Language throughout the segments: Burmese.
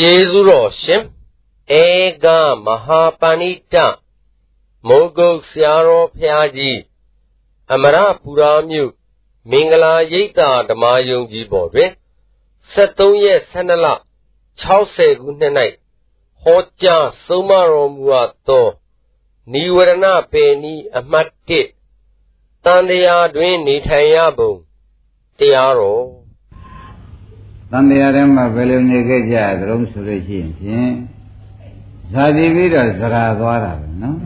ကျေးဇူးတော်ရှင်ဧကမဟာပဏိတမိုးကုတ်ဆရာတော်ဖျားကြီးအမရပူရာမြို့မင်္ဂလာရိပ်သာဓမ္မယုံကြီးပေါ်တွင်73ရက်12လ60ခုနှစ်၌ဟောကြားဆုံးမတော်မူအပ်သောနိဝရဏပေနီအမှတ်1တန်တရားတွင်နေထိုင်ရပုံတရားတော် တန်တရားထဲမှာဘယ်လိုနေခဲ့ကြသလုံးဆိုလို့ရှိရင်ဖြင့်ဇာတိပြီးတော့ဇရာသွားတာပဲနော်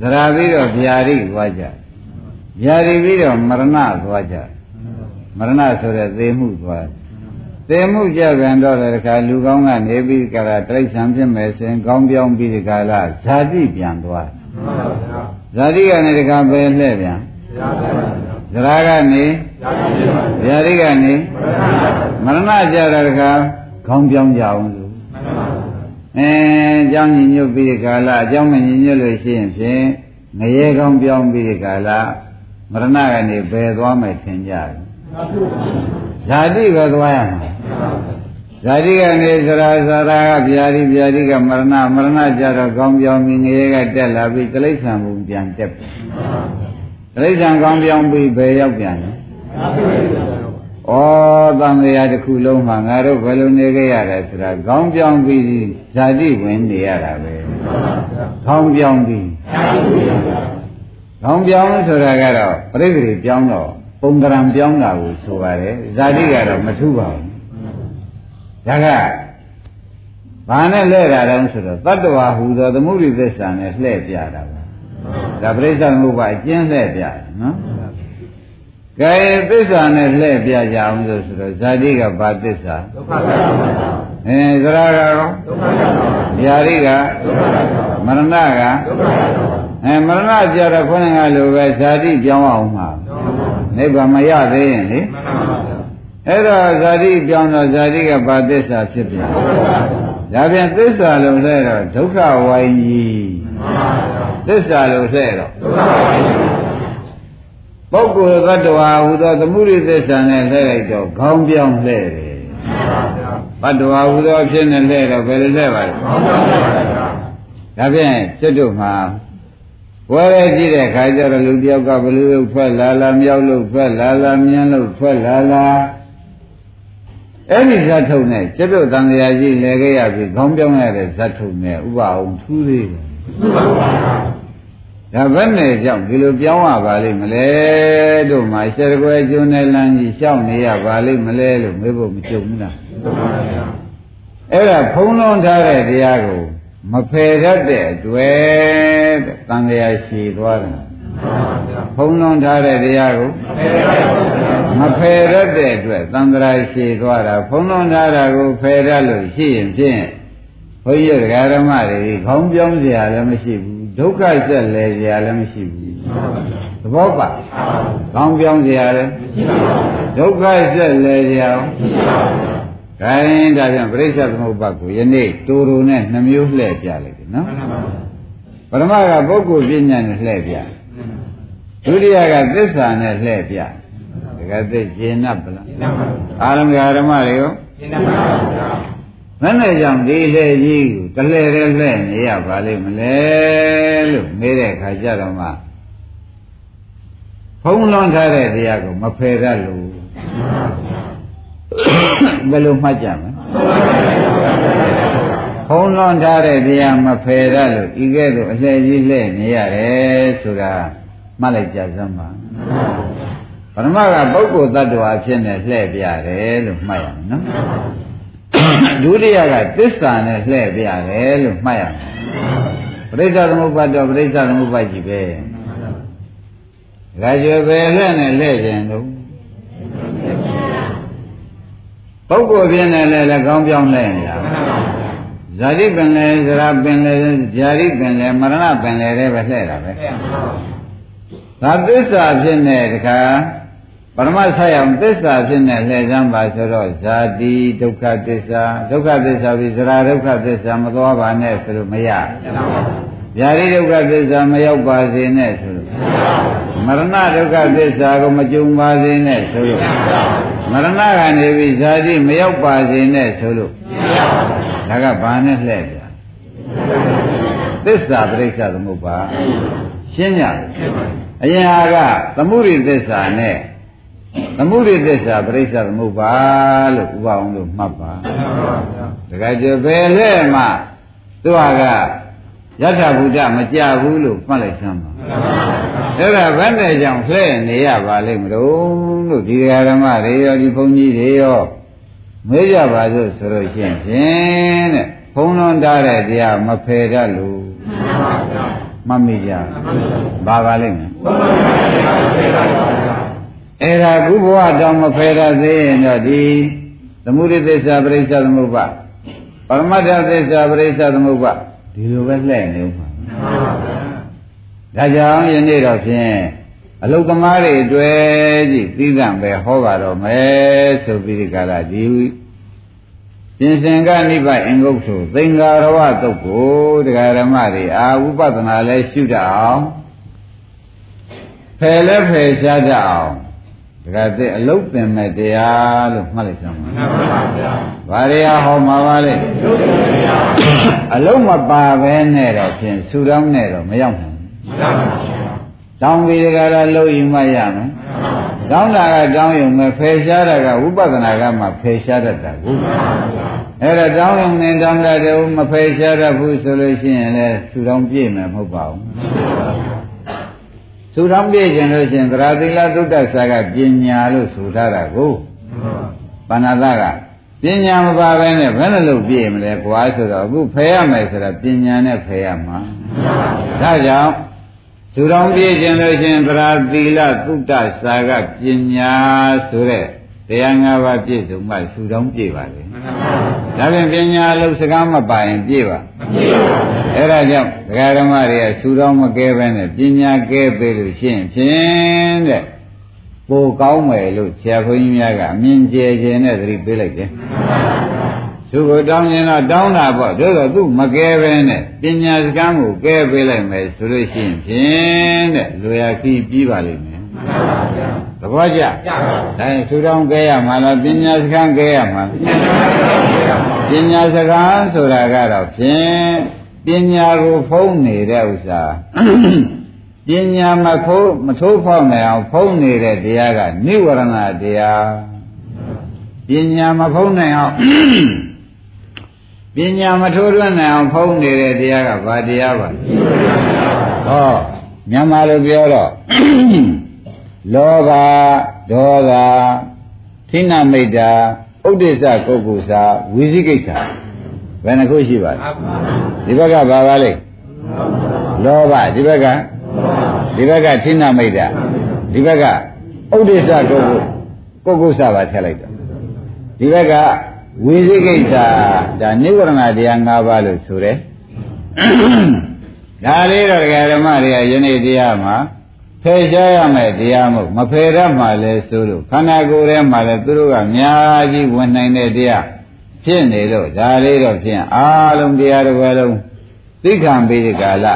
ဇရာပြီးတော့ဗျာတိသွားကြဗျာတိပြီးတော့မရဏသွားကြမရဏဆိုတဲ့သေမှုသွားသေမှုကြပြန်တော့တဲ့အခါလူကောင်းကနေပြီးကြတာတိရစ္ဆာန်ဖြစ်မယ်ဆိုရင်ကောင်းပြောင်းပြီးဒီကလာဇာတိပြန်သွားဇာတိကနေဒီကပဲလှည့်ပြန်ဇရာကနေဗျာတိကနေ မရဏကြတဲ့အခါကောင်းပြောင်းကြအောင်လို့အဲအကြောင်းညီညွတ်ပြီးဒီကလာအကြောင်းမညီညွတ်လို့ရှိရင်ဖြင့်ငရေကောင်းပြောင်းပြီးဒီကလာမရဏကနေဘယ်သွားမယ်ထင်ကြတယ်ဇာတိပဲသွားရမှာဇာတိကနေသရာသရာကဗျာတိဗျာတိကမရဏမရဏကြတော့ကောင်းပြောင်းပြီးငရေကတက်လာပြီးတိဋ္ဌံဘုံပြန်တက်ပြီတိဋ္ဌံကောင်းပြောင်းပြီးဘယ်ရောက်ပြန်လဲ ဩသံဃာတစ်ခုလုံးမှာငါတို့ဘယ်လိုနေခဲ့ရလဲဆိုတာခေါင်းပြောင်းပြီးဇာတိဝင်နေရတာပဲခေါင်းပြောင်းပြီးခေါင်းပြောင်းဆိုတာကတော့ပြိတ္တိပြောင်းတော့ပုံကံပြောင်းတာကိုဆိုပါတယ်ဇာတိကတော့မထူပါဘူးဒါကဘာနဲ့လဲတာတုံးဆိုတော့တတ္တဝါဟူသောသမှုရိသစ္စာနဲ့လှည့်ပြတာပါဒါပြိဿမှုပါအကျဉ်းလှည့်ပြတယ်နော် ကဲသစ္စာနဲ့လှည့်ပြကြအောင်ဆိုဆိုတော့ဇာတိကဘာသစ္စာဒုက္ခသစ္စာအဲသရကရောဒုက္ခသစ္စာญาတိကဒုက္ခသစ္စာမရဏကဒုက္ခသစ္စာအဲမရဏကြတော့ခေါင်းကလိုပဲဇာတိပြောင်းအောင်မှာနိဗ္ဗာန်မရသေးရင်လေအဲ့တော့ဇာတိပြောင်းတော့ဇာတိကဘာသစ္စာဖြစ်ပြန်ဒါပြန်သစ္စာလို့လဲတော့ဒုက္ခဝိုင်းကြီးသစ္စာလို့လဲတော့ဒုက္ခဝိုင်းကြီး ပုဂ္ဂိုလ်သတ္တဝါဟူသောသမှုရိသစ္စာနဲ့လှည့်လိုက်တော့ခေါင်းပြောင်းလှည့်တယ်ဘတ္တဝါဟူသောအဖြစ်နဲ့လှည့်တော့ဘယ်လိုလှည့်ပါလဲခေါင်းပြောင်းလှည့်ပါဗျာဒါဖြင့်ကျွတ်တို့မှာဝဲရဲကြည့်တဲ့ခါကျတော့လူတယောက်ကဘလူလို့ထွက်လာလာမြောက်လို့ထွက်လာလာမြန်းလို့ထွက်လာလာအဲ့ဒီဇတ်ထုံနဲ့ကျွတ်တို့တန်တရားကြီးလဲခဲ့ရပြီခေါင်းပြောင်းရတဲ့ဇတ်ထုံနဲ့ဥပအောင်ထူးသေးတယ်ထူးပါပါ ဒါဘယ်နဲ့ကြောင့်ဒီလိုပြောင်းရပါလိမ့်မလဲတို့မှာရှယ်ကွယ်ကျွန်းတဲ့လမ်းကြီးရှောက်နေရပါလိမ့်မလဲလို့မေးဖို့မကြုံဘူးလားအဲ့ဒါဖုံးလွှမ်းထားတဲ့တရားကိုမဖယ်တတ်တဲ့အတွက်တန်လျာရှည်သွားတယ်ဖုံးလွှမ်းထားတဲ့တရားကိုမဖယ်တတ်တဲ့အတွက်တန်တရာရှည်သွားတာဖုံးလွှမ်းထားတာကိုဖယ်တတ်လို့ရှိရင်ဖြင့်ဘုန်းကြီးဓမ္မတွေခေါင်းပြောင်းစရာလည်းမရှိဘူး ဒုက္ခဆက်လဲကြရလည်းမရှိဘူးသဘောပါကောင်းပြောင်းကြရလည်းဒုက္ခဆက်လဲကြရခိုင်းဒါပြန်ပြိဿသမုပ္ပါကိုယနေ့တူတူနဲ့နှမျိုးလှည့်ပြလိုက်တယ်နော်ပရမကပုဂ္ဂိုလ်ပညာနဲ့လှည့်ပြဒုတိယကသစ္စာနဲ့လှည့်ပြဒါကသိကျင်납ဗလားအာရမဂဓမ္မတွေရောကျင်납ပါဗျာဘယ်နဲ့ကြောင့်ဒီလေကြီးကို တလဲတည်းလှဲ့နေရပါလိမ့်မလဲလို့မေးတဲ့အခါကျတော့မှဖုံးလွန်ထားတဲ့တရားကိုမဖယ်တတ်လို့ဘယ်လိုမှတ်ကြမလဲဖုံးလွန်ထားတဲ့တရားမဖယ်တတ်လို့ဤကဲ့သို့အလှည့်ကြီးလှဲ့နေရတယ်ဆိုတာမှတ်လိုက်ကြစမ်းပါပရမကပုဂ္ဂိုလ်တ attva ဖြစ်နေလှည့်ပြတယ်လို့မှတ်ရမယ်နော် ဒုတိယကသစ္စာနဲ့လှည့်ပြတယ်လို့မှတ်ရမယ်ပရိစ္ဆသမုပ္ပါတော့ပရိစ္ဆသမုပ္ပါကြီးပဲဒါကြွယ်ပဲလှည့်နဲ့လှည့်ခြင်းလို့ပုဂ္ဂိုလ်ပြင်းတယ်လည်းကောင်းပြောင်းလှည့်နေတာဇာတိပင်လေဇရာပင်လေဇာတိပင်လေမရဏပင်လေတွေပဲလှည့်တာပဲဒါသစ္စာဖြစ်နေတခါ ပရမဆက်အောင်သစ္စာဖြစ်နေလှည့်စမ်းပါဆိုတော့ဇာတိဒုက္ခသစ္စာဒုက္ခသစ္စာပြီးဇရာဒုက္ခသစ္စာမသွားပါနဲ့ဆိုလို့မရဗျာတိဒုက္ခသစ္စာမရောက်ပါစေနဲ့ဆိုလို့မရဏဒုက္ခသစ္စာကိုမကြုံပါစေနဲ့ဆိုလို့မရဏကနေပြီးဇာတိမရောက်ပါစေနဲ့ဆိုလို့ဒါကဘာနဲ့လှည့်ပြသစ္စာပရိစ္ဆသမုပ္ပါရှင်းကြအရင်ဟာကသမှုရိသစ္စာနဲ့ သမှုရိသစ္စာပရိစ္ဆသမုပ္ပါလို့ဥပအောင်လို့မှတ်ပါတခါကျဘယ်လဲမှသူဟာကယထာဘုဒ္ဓမကြဘူးလို့မှတ်လိုက်စမ်းပါအဲ့ဒါဘယ်နဲ့ကြောင့်လှဲ့နေရပါလိမ့်မလို့လို့ဒီဓမ္မတွေရောဒီဘုန်းကြီးတွေရောမေးကြပါစို့ဆိုလို့ရှိရင်ဖြင့်တဲ့ဘုံလွန်တားတဲ့တရားမဖယ်တတ်လို့မှတ်မိကြပါပါလိမ့်မယ် အဲ့ဒါကုဘဝတောင်မဖယ်တတ်သေးရင်တော့ဒီသမုဒိသစ္စာပရိစ္ဆသမုပ္ပါပရမတ္ထသစ္စာပရိစ္ဆသမုပ္ပါဒီလိုပဲလှည့်နေဦးမှာဒါကြောင့်ယနေ့တော့ဖြင့်အလုသမားတွေတွေ့ကြည့်သိကံပဲဟောပါတော့မယ်ဆိုပြီးဒီကလာဒီပြင်စင်ကနိဗ္ဗာန်အင်္ဂုတ်ဆိုသင်္ဃာရဝတုတ်ကိုတရားဓမ္မတွေအာဝိပဿနာလဲရှုတတ်အောင်ဖယ်လဲဖယ်ရှားတတ်အောင် ဒါကတဲ့အလုတ်ပင်မဲ့တရားလို့မှတ်လိုက်စမ်းပါမှန်ပါဗျာဘာတွေဟောမှာပါလဲအလုတ်မပါပဲနဲ့တော့ဖြင့်ဆူတောင်းနဲ့တော့မရောက်နိုင်ဘူးမှန်ပါဗျာတောင်းပြီးတကယ်တော့လှုပ်ယူမှရမယ်တောင်းတာကတောင်းရုံပဲဖယ်ရှားတာကဝိပဿနာကမှဖယ်ရှားတတ်တာကိုအဲ့ဒါတောင်းရုံနဲ့တောင်းတာတည်းမဖယ်ရှားတတ်ဘူးဆိုလို့ရှိရင်လည်းဆူတောင်းပြည့်မယ်မဟုတ်ပါဘူး ဆူတောင်းပြည့်ခြင်းလို့ရှိရင်သရသီလသုတ္တဆာကပညာလို့ဆိုထားတာကိုပဏာတကပညာမပါဘဲနဲ့ဘယ်လိုလုပ်ပြည့်မလဲကွာဆိုတော့အခုဖယ်ရမယ်ဆိုတာပညာနဲ့ဖယ်ရမှာဒါကြောင့်သူတော်ပြည့်ခြင်းလို့ရှင်သရာသီလသုတ္တစာကပညာဆိုတဲ့တရား၅ပါးပြည့်စုံမှသူတော်ပြည့်ပါလေ ဒါဖြင့်ပညာလို့စကားမပါရင်ပြည့်ပါမပြည့်ပါဘူးအဲ့ဒါကြောင့်ဒကာဓမ္မတွေကသူတော်မကဲပဲနဲ့ပညာကဲပေးလို့ရှိရင်ဖြင့်တဲ့ပိုကောင်းမယ်လို့ဆရာဘုန်းကြီးများကအမြင်ကျယ်ကျယ်နဲ့သတိပေးလိုက်တယ်သူကိုတောင်းရင်တော့တောင်းတာပေါ့တို့တော့သူ့မကဲပဲနဲ့ပညာစကားကိုကဲပေးလိုက်မယ်ဆိုလို့ရှိရင်ဖြင့်တဲ့လူရခီးပြီးပါလိမ့်မယ် သဘောကျဒါရင်သူတောင်းကဲရမှာလားပညာစကားကဲရမှာပညာစကားဆိုတာကတော့ဖြင့်ပညာကိုဖုံးနေတဲ့ဥစ္စာပညာမဖိုးမထိုးဖောက်နိုင်အောင်ဖုံးနေတဲ့တရားကနိဝရဏတရားပညာမဖုံးနိုင်အောင်ပညာမထိုးလွှတ်နိုင်အောင်ဖုံးနေတဲ့တရားကဘာတရားပါဟောမြန်မာလိုပြောတော့ လောဘဒေါသသိဏမိတ်တာဥဒိစ္စကုက္ကုစာဝိသိကိစ္စဘယ်နှခုရှိပါလဲဒီဘက်ကဘာပါလဲလောဘဒီဘက်ကဒီဘက်ကသိဏမိတ်တာဒီဘက်ကဥဒိစ္စကုက္ကုကုက္ကုစာပါထည့်လိုက်တော့ဒီဘက်ကဝိသိကိစ္စဒါနိဝရဏတရား၅ပါးလို့ဆိုတယ်ဒါလေးတော့ဒကာဓမ္မတွေကယနေ့တရားမှာ ဖယ်ရှားရမယ်တရားမို့မဖယ်ရမှလည်းဆိုလို့ခန္ဓာကိုယ်ထဲမှာလည်းသူတို့ကအများကြီးဝင်နိုင်တဲ့တရားဖြစ်နေတော့ဒါလေးတော့ဖြင့်အားလုံးတရားတစ်ပွဲလုံးသိခံပြီးဒီကာလ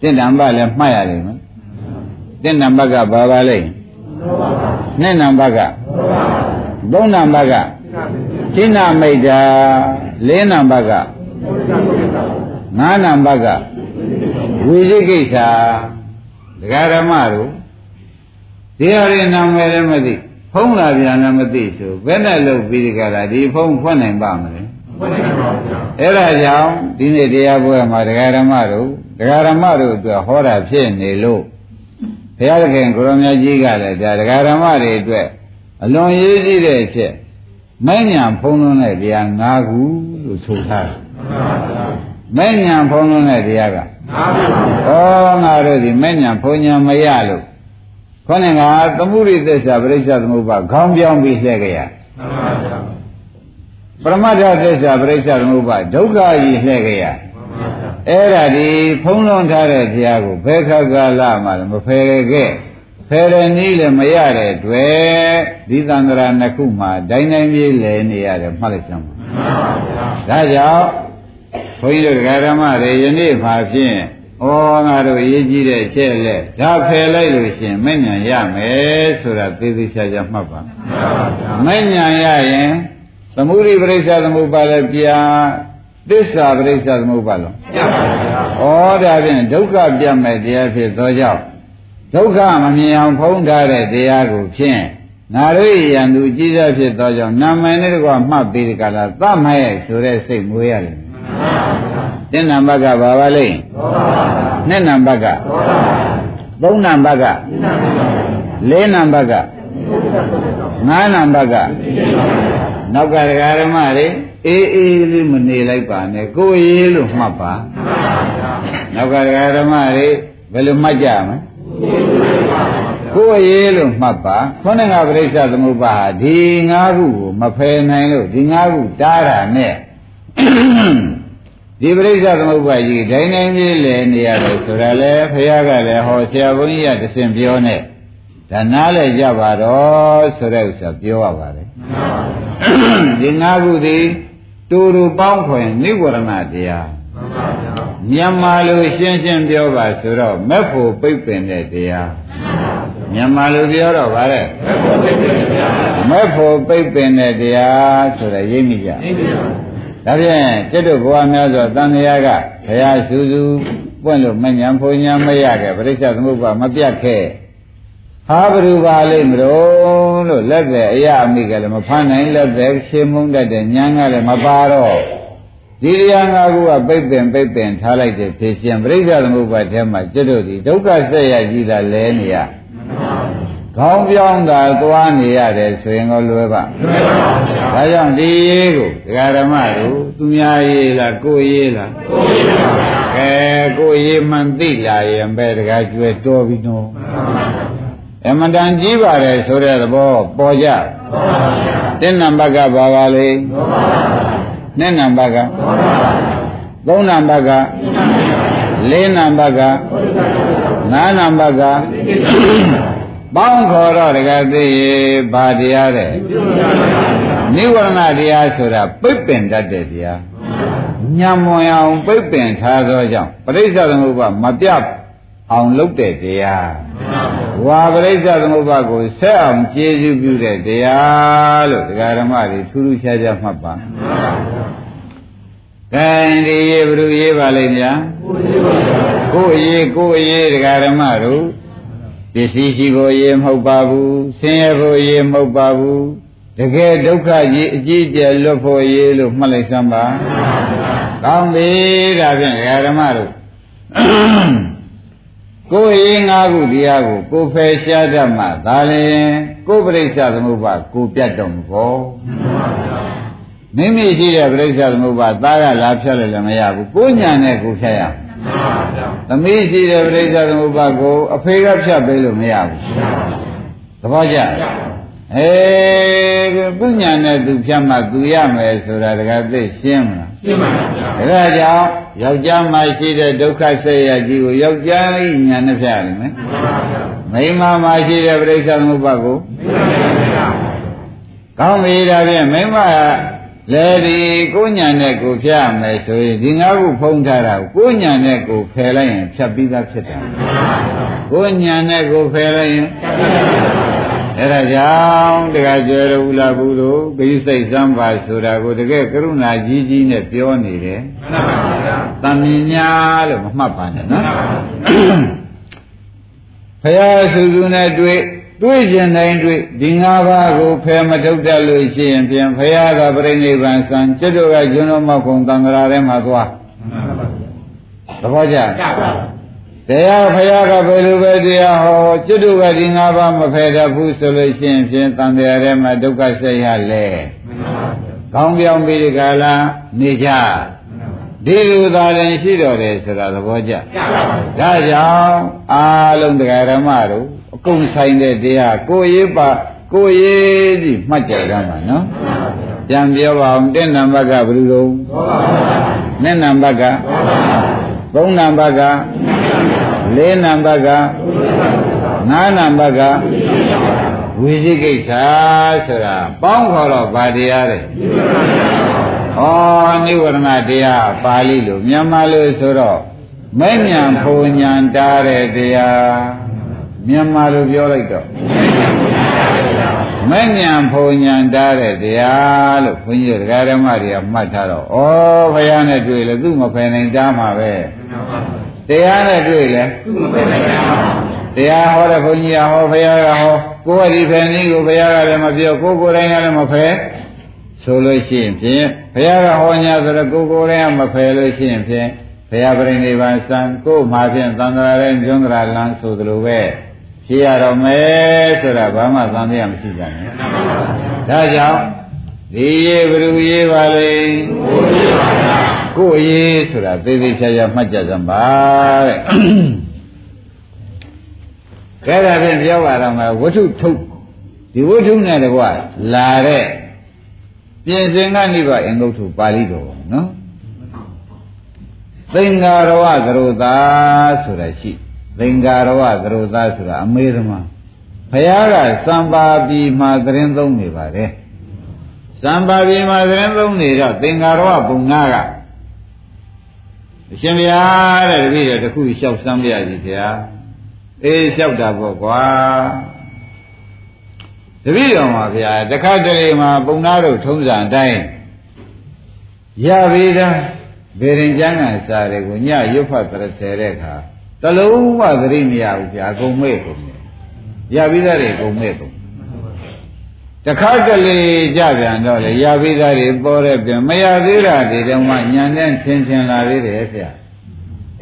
တင့်တံပလည်းမှတ်ရလိမ့်မယ်တင့်တံပကဘာပါလိမ့်နှစ်နံပါတ်ကသုံးနံပါတ်ကသိဏမိတ်တာလေးနံပါတ်ကငါးနံပါတ်ကဝိသိကိစ္စ ဒကာဓမ္မတို့ဒီဟာရနာမည်လည်းမသိဖုံးလာပြန်လည်းမသိဆိုဘယ်နဲ့လုပ်ပြီးဒီကရာဒီဖုံးဖွင့်နိုင်ပါမလဲဖွင့်နိုင်ပါဘူးအဲ့ဒါကြောင့်ဒီနေ့တရားပွဲမှာဒကာဓမ္မတို့ဒကာဓမ္မတို့အတွက်ဟောတာဖြစ်နေလို့ဘုရားသခင်ကိုရမကြီးကလည်းဒါဒကာဓမ္မတွေအတွက်အလွန်ရေးကြည့်တဲ့အချက်မဲ့ညာဖုံးလွန်းတဲ့တရား၅ခုလို့ဆိုထားတယ် မဲ့ညာဖုံးလွန်းတဲ့တရားက၅ခုဩငါတို့ဒီမဲ့ညာဖုံးညာမရလို့ခေါင်းကသမှုရိသစ္စာပရိစ္ဆသမုပ္ပါခေါင်းပြောင်းပြီးလှည့်ကြရပရမတ္ထသစ္စာပရိစ္ဆသမုပ္ပါဒုက္ခကြီးလှည့်ကြရအဲ့ဒါဒီဖုံးလွန်ထားတဲ့တရားကိုဘယ်ခါကာလမှမဖယ်ခဲ့ဖယ်ရနည်းလည်းမရတဲ့တွေ့ဒီသံဃာနှစ်ခုမှာဒိုင်းတိုင်းပြေးလည်နေရတယ်မှတ်လိုက်စမ်းပါဒါကြောင့် ဘုန်းကြီးတို့ဓမ္မတွေယနေ့မှာဖြင့်ဩငါတို့ရေးကြည့်တဲ့အချက်လက်ဒါဖယ်လိုက်လို့ရှင်မဉ္ဇဏ်ရမယ်ဆိုတာသေသေးချာချာမှတ်ပါမဉ္ဇဏ်ရရင်သမုဒိပရိစ္ဆသမုပ္ပါလည်းပြသစ္စာပရိစ္ဆသမုပ္ပါလုံးပြပါဗျာဩဒါဖြင့်ဒုက္ခပြတ်မဲ့တရားဖြစ်သောကြောင့်ဒုက္ခမမြင်အောင်ဖုံးထားတဲ့တရားကိုဖြင့်ငါတို့ရန်သူကြီးစားဖြစ်သောကြောင့်နာမည်နဲ့တကွမှတ်ပြီးဒီကလာသတ်မဲ့ဆိုတဲ့စိတ်မွေးရတယ် တင်နံပါတ်ကဘာပါလိမ့်နှစ်နံပါတ်ကသုံးနံပါတ်ကလေးနံပါတ်ကငါးနံပါတ်ကနောက်ကဒကာဓမ္မတွေအေးအေးလေးမနေလိုက်ပါနဲ့ကိုယ်ရေးလို့မှတ်ပါနောက်ကဒကာဓမ္မတွေဘယ်လိုမှတ်ကြမလဲကိုယ်ရေးလို့မှတ်ပါခေါင်းငါပရိစ္ဆသမုပ္ပါဒီငါးခုကိုမဖယ်နိုင်လို့ဒီငါးခုတားတာနဲ့ ဒီပရိစ္ဆသမုပ္ပါကြီးဒိုင်းတိုင်းလေးလဲနေရတယ်ဆိုတာလေဖះကလည်းဟောဆရာဘုန်းကြီးကတစင်ပြောနဲ့ဒါနားလဲကြပါတော့ဆိုတဲ့ဥစ္စာပြောရပါတယ်ဒီငါးခုဒီတူတူပေါင်းခွင်နိဝရဏတရားမြန်မာလိုရှင်းရှင်းပြောပါဆိုတော့မက်ဖို့ပိတ်ပင်တဲ့တရားမြန်မာလိုပြောတော့ဗါတဲ့မက်ဖို့ပိတ်ပင်တဲ့တရားဆိုတော့ရိပ်မိကြ ဒါဖြင့်จิตတို့ဘဝများစွာတန်မြာကဘုရားစူးစူးပွင့်လို့မညံဖုန်ညာမရခဲ့ပရိစ္ဆေသမုပ္ပါမပြတ်ခဲ့ဟာဘ누구ပါလိမ့်မလို့လို့လက်တဲ့အရာအမိကလည်းမဖမ်းနိုင်လက်တဲ့ရှင်းမုန်းတတ်တဲ့ညာကလည်းမပါတော့ဒီတရားငါးခုကပိတ်ပင်ပိတ်ပင်ထားလိုက်တဲ့ဖြစ်ရှင်ပြိဿသမုပ္ပါထဲမှာကျွတ်တို့ဒီဒုက္ခဆက်ရကြီးတာလဲနေရ ခေါင်းပြောင်းတာသွားနေရတယ်ဆိုရင်တော့လွယ်ပါလွယ်ပါဗျာဒါကြောင့်ဒီရေးကိုဒကာဓမ္မတို့သူများရေးလားကိုရေးလားကိုရေးပါဗျာအဲကိုရေးမှန်သိလာရင်ပဲဒကာကျွဲတော်ပြီနော်အမှန်တန်ကြီးပါတယ်ဆိုတဲ့သဘောပေါ်ကြပေါ်ပါဗျာတင်းနံပါတ်ကဘာပါလဲပေါ်ပါဗျာနှစ်နံပါတ်ကသုံးနံပါတ်ကလေးနံပါတ်ကငါးနံပါတ်က ပေါင်းခေါ်တော့တကယ်သိဘာတရားတဲ့နိဝရဏတရားဆိုတာပိတ်ပင်တတ်တဲ့တရားညံမွန်အောင်ပိတ်ပင်ထားသောကြောင့်ပရိစ္ဆေသမုပ္ပါမပြတ်အောင်လုပ်တဲ့တရားဝါပရိစ္ဆေသမုပ္ပါကိုဆက်အောင်ကျေးဇူးပြုတဲ့တရားလို့ဒကာဓမ္မတွေထူးထူးခြားခြားမှတ်ပါကဲဒီရေးဘုရုရေးပါလိမ့်များကိုယ်ရေးကိုယ်ရေးဒကာဓမ္မတို့ပ စ္စည်းရှိဖို့ရေးမဟုတ်ပါဘူးဆင်းရဲဖို့ရေးမဟုတ်ပါဘူးတကယ်ဒုက္ခကြီးအကြီးကျယ်လွတ်ဖို့ရေးလို့မှတ်လိုက်စမ်းပါကောင်းပြီဒါဖြင့်ဒကာဓမ္မတို့ကိုယ်ရေးငါးခုတရားကိုကိုယ်ဖယ်ရှားတတ်မှဒါလည်းကိုယ်ပရိစ္ဆသမုပ္ပါကိုပြတ်တော်မူဖို့မိမိရှိတဲ့ပြိဿသမုပ္ပါသားကလာဖြတ်လိုက်လည်းမရဘူးကိုညာနဲ့ကိုဖြတ်ရ သမီးရှိတဲ့ပြိဿသမုပ္ပါကို အဖေကဖြတ်ပေးလို့မရဘူးသဘောကျအဲကိုညာနဲ့သူဖြတ်မှသူရမယ်ဆိုတာတကယ်သိရှင်းမလားရှင်းပါဗျာဒါကြောင့်ယောက်ျားမှရှိတဲ့ဒုက္ခဆက်ရကြီးကိုယောက်ျားဤညာနဲ့ဖြတ်ရမယ်မိန်းမမှရှိတဲ့ပြိဿသမုပ္ပါကိုကောင်းပြီဒါဖြင့်မိန်းမ လေဒီကိုညာနဲ့ကိုဖြတ်မယ်ဆိုရင်ဒီငါးခုဖုံးထားတာကိုညာနဲ့ကိုဖယ်လိုက်ရင်ဖြတ်ပြီးသားဖြစ်တယ်ကိုညာနဲ့ကိုဖယ်လိုက်ရင်အဲ့ဒါကြောင့်တခါကျွဲရဘူးလားဘူးလို့ဂိစိတ်စမ်းပါဆိုတာကိုတကယ်ကရုဏာကြီးကြီးနဲ့ပြောနေတယ်မှန်ပါဗျာတမင်ညာလို့မမှတ်ပါနဲ့နော်ဖရာစုစုနဲ့တွေ့ တွေ့ကျင်တိုင်းတွေ့ဒီ၅ပါးကိုဖယ်မထုတ်တတ်လို့ရှိရင်ဖြင့်ဖရာကပြိဋိဘံဆံကျွတ်တို့ကကျွန်းတော်မောက်ကုံတံဃာထဲမှာသွားသဘောကျတရားဖရာကဘယ်လိုပဲတရားဟောကျွတ်တို့ကဒီ၅ပါးမဖယ်တတ်ဘူးဆိုလို့ရှိရင်ဖြင့်တန်တရားထဲမှာဒုက္ခဆက်ရလဲကောင်းပြောင်းပြီးဒီကလာနေကြဒီလိုသာလည်းရှိတော်တယ်ဆိုတာသဘောကျဒါကြောင့်အားလုံးတရားဓမ္မတို့ အကုန်ဆိုင်တဲ့တရားကိုရေးပါကိုရေးပြီးမှတ်ကြရမှာနော်ပြန်ပြောပါအောင်တဲ့နံပါတ်ကဘယ်လိုလဲနဲ့နံပါတ်ကသုံးနံပါတ်ကလေးနံပါတ်ကငါးနံပါတ်ကဝိသိကိစ္စဆိုတာပေါင်းခေါ်တော့ဗာတရားတဲ့ဩနိဝရဏတရားပါဠိလိုမြန်မာလိုဆိုတော့မဲ့ညာဖုန်ညာတားတဲ့တရား မြန်မာလိုပြောလိုက်တော့မဲ့ညာဖုန်ညာတားတဲ့တရားလို့ဘုန်းကြီးတရားဓမ္မတွေကမှတ်ထားတော့ဩဘုရားနဲ့တွေ့လေသူ့မဖယ်နိုင်တားမှာပဲတရားနဲ့တွေ့လေသူ့မဖယ်နိုင်တားမှာတရားဟောတဲ့ဘုန်းကြီးကဟောဘုရားကဟောကိုယ်ကဒီဖယ်နည်းကိုဘုရားကလည်းမပြောကိုယ်ကိုယ်တိုင်ကလည်းမဖယ်ဆိုလို့ရှိရင်ဖြင့်ဘုရားကဟောညာဆိုတော့ကိုယ်ကိုယ်တိုင်ကမဖယ်လို့ရှိရင်ဖြင့်ဘုရားပြိဋိဘံစံကိုယ်မှာဖြင့်သံဃာရဲ့ကျွန်းကြလန်းဆိုသလိုပဲ ဖြစ်ရတော့မယ်ဆိုတာဘာမှသံသယမရှိကြနဲ့ဒါကြောင့်ဒီရေးဘယ်လိုရေးပါလဲကိုယ်ရေးဆိုတာသေသေးချာချာမှတ်ကြစမ်းပါတဲ့ကဲဒါဖြင့်ပြောပါတော့မယ်ဝတ္ထုထုတ်ဒီဝတ္ထုနဲ့တကွလာတဲ့ပြင်စင်ကနိဗ္ဗာန်အင်္ဂုတ္ထုပါဠိတော်နော်သင်္ဃာရဝသရုသာဆိုတာရှိ သင်္ဃာရဝသရုသာဆိုတာအမေဓမ္မဘုရားကစံပါပြီမှာသတင်းသုံးနေပါတယ်စံပါပြီမှာသတင်းသုံးနေတော့သင်္ဃာရဝပုံနာကအရှင်ဘုရားတဲ့တပည့်တော်တခုလျှောက်စမ်းပြရစီဗျာအေးလျှောက်တာပေါ့ကွာတပည့်တော်မှာဗျာတခါတလေမှာပုံနာတို့ထုံးစံအတိုင်းရပြီသားဗေရင်ကျမ်းကစာတွေကိုညရွတ်ဖတ်သရဆယ်တဲ့အခါ တလုံးမှသတိမရဘူးဗျာအကုန်မဲ့ကုန်တယ်ရပြီးသားတွေအကုန်မဲ့ကုန်တခါတလေကြပြန်တော့လေရပြီးသားတွေပေါ်တဲ့ပြင်မရသေးတာတွေတော့မှညံတဲ့ထင်ထင်လာသေးတယ်ဗျာ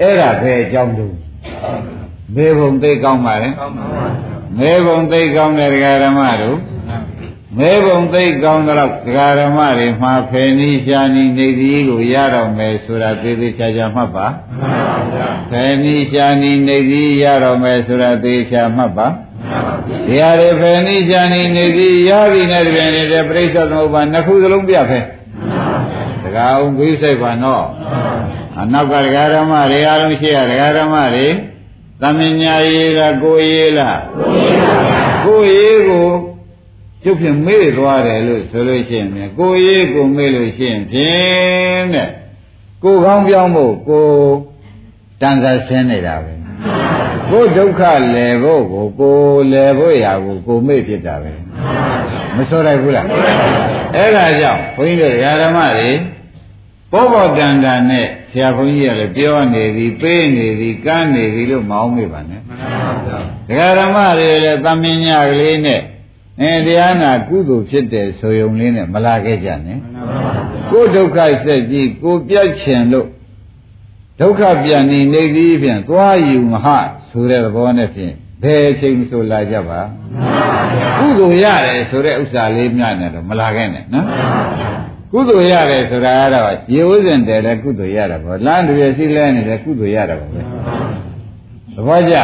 အဲ့ဒါပဲအကြောင်းတူမေဘုံသိကောင်းပါလေမေဘုံသိကောင်းတဲ့ဒကာဓမ္မတို့ မဲဘုံသိကောင်းတော့ဒကာဓမ္မတွေမှာဖယ်နီးရှားနီးနေသီးကိုရတော့မယ်ဆိုတာသေသေးချာချာမှတ်ပါဖယ်နီးရှားနီးနေသီးရတော့မယ်ဆိုတာသေချာမှတ်ပါတရားတွေဖယ်နီးရှားနီးနေသီးရပြီနဲ့တကယ်နေတဲ့ပြိဿသမုပ္ပါနှစ်ခုစလုံးပြဖဲဒကာအောင်ဂိစိတ်ပါနော်အနောက်ကဒကာဓမ္မတွေအားလုံးရှိရဒကာဓမ္မတွေသမညာရေးကကိုရေးလားကိုရေးကိုကျု ပ်ဖြင့်မေ့သွားတယ်လို့ဆိုလို့ရှိရင်ကိုရေးကိုမေ့လို့ရှိရင်ဖြင့်တဲ့ကိုကောင်းပြောင်းဖို့ကိုတန်ခါဆင်းနေတာပဲကိုဒုက္ခလည်ဖို့ကိုကိုလည်ဖို့ရာကိုကိုမေ့ဖြစ်တာပဲမဆိုရဘူးလားအဲ့ဒါကြောင့်ဘုန်းကြီးတို့ဓမ္မတွေဘောဘောတန်တန်နဲ့ဆရာဘုန်းကြီးကလည်းပြောနေသည်ပေးနေသည်ကမ်းနေသည်လို့မအောင်မေ့ပါနဲ့မှန်ပါဗျာဓမ္မတွေလည်းသမင်ညာကလေးနဲ့ အဲတရားနာကုသိုလ်ဖြစ်တယ်ဆိုယုံလေးနဲ့မလာခဲ့ကြနဲ့ကိုဒုက္ခဆက်ကြည့်ကိုပြတ်ချင်လို့ဒုက္ခပြန်နေနေသည်ဖြင့်သွားယူမဟဆိုတဲ့သဘောနဲ့ဖြင့်ဘယ်အချိန်ဆိုလာကြပါကုသိုလ်ရတယ်ဆိုတဲ့ဥစ္စာလေးများနဲ့တော့မလာခဲ့နဲ့နော်ကုသိုလ်ရတယ်ဆိုတာကတော့ရေဥစဉ်တယ်လည်းကုသိုလ်ရတာပေါ့လမ်းတွေစီးလဲနေတယ်ကုသိုလ်ရတာပေါ့ပဲ သဘောကျ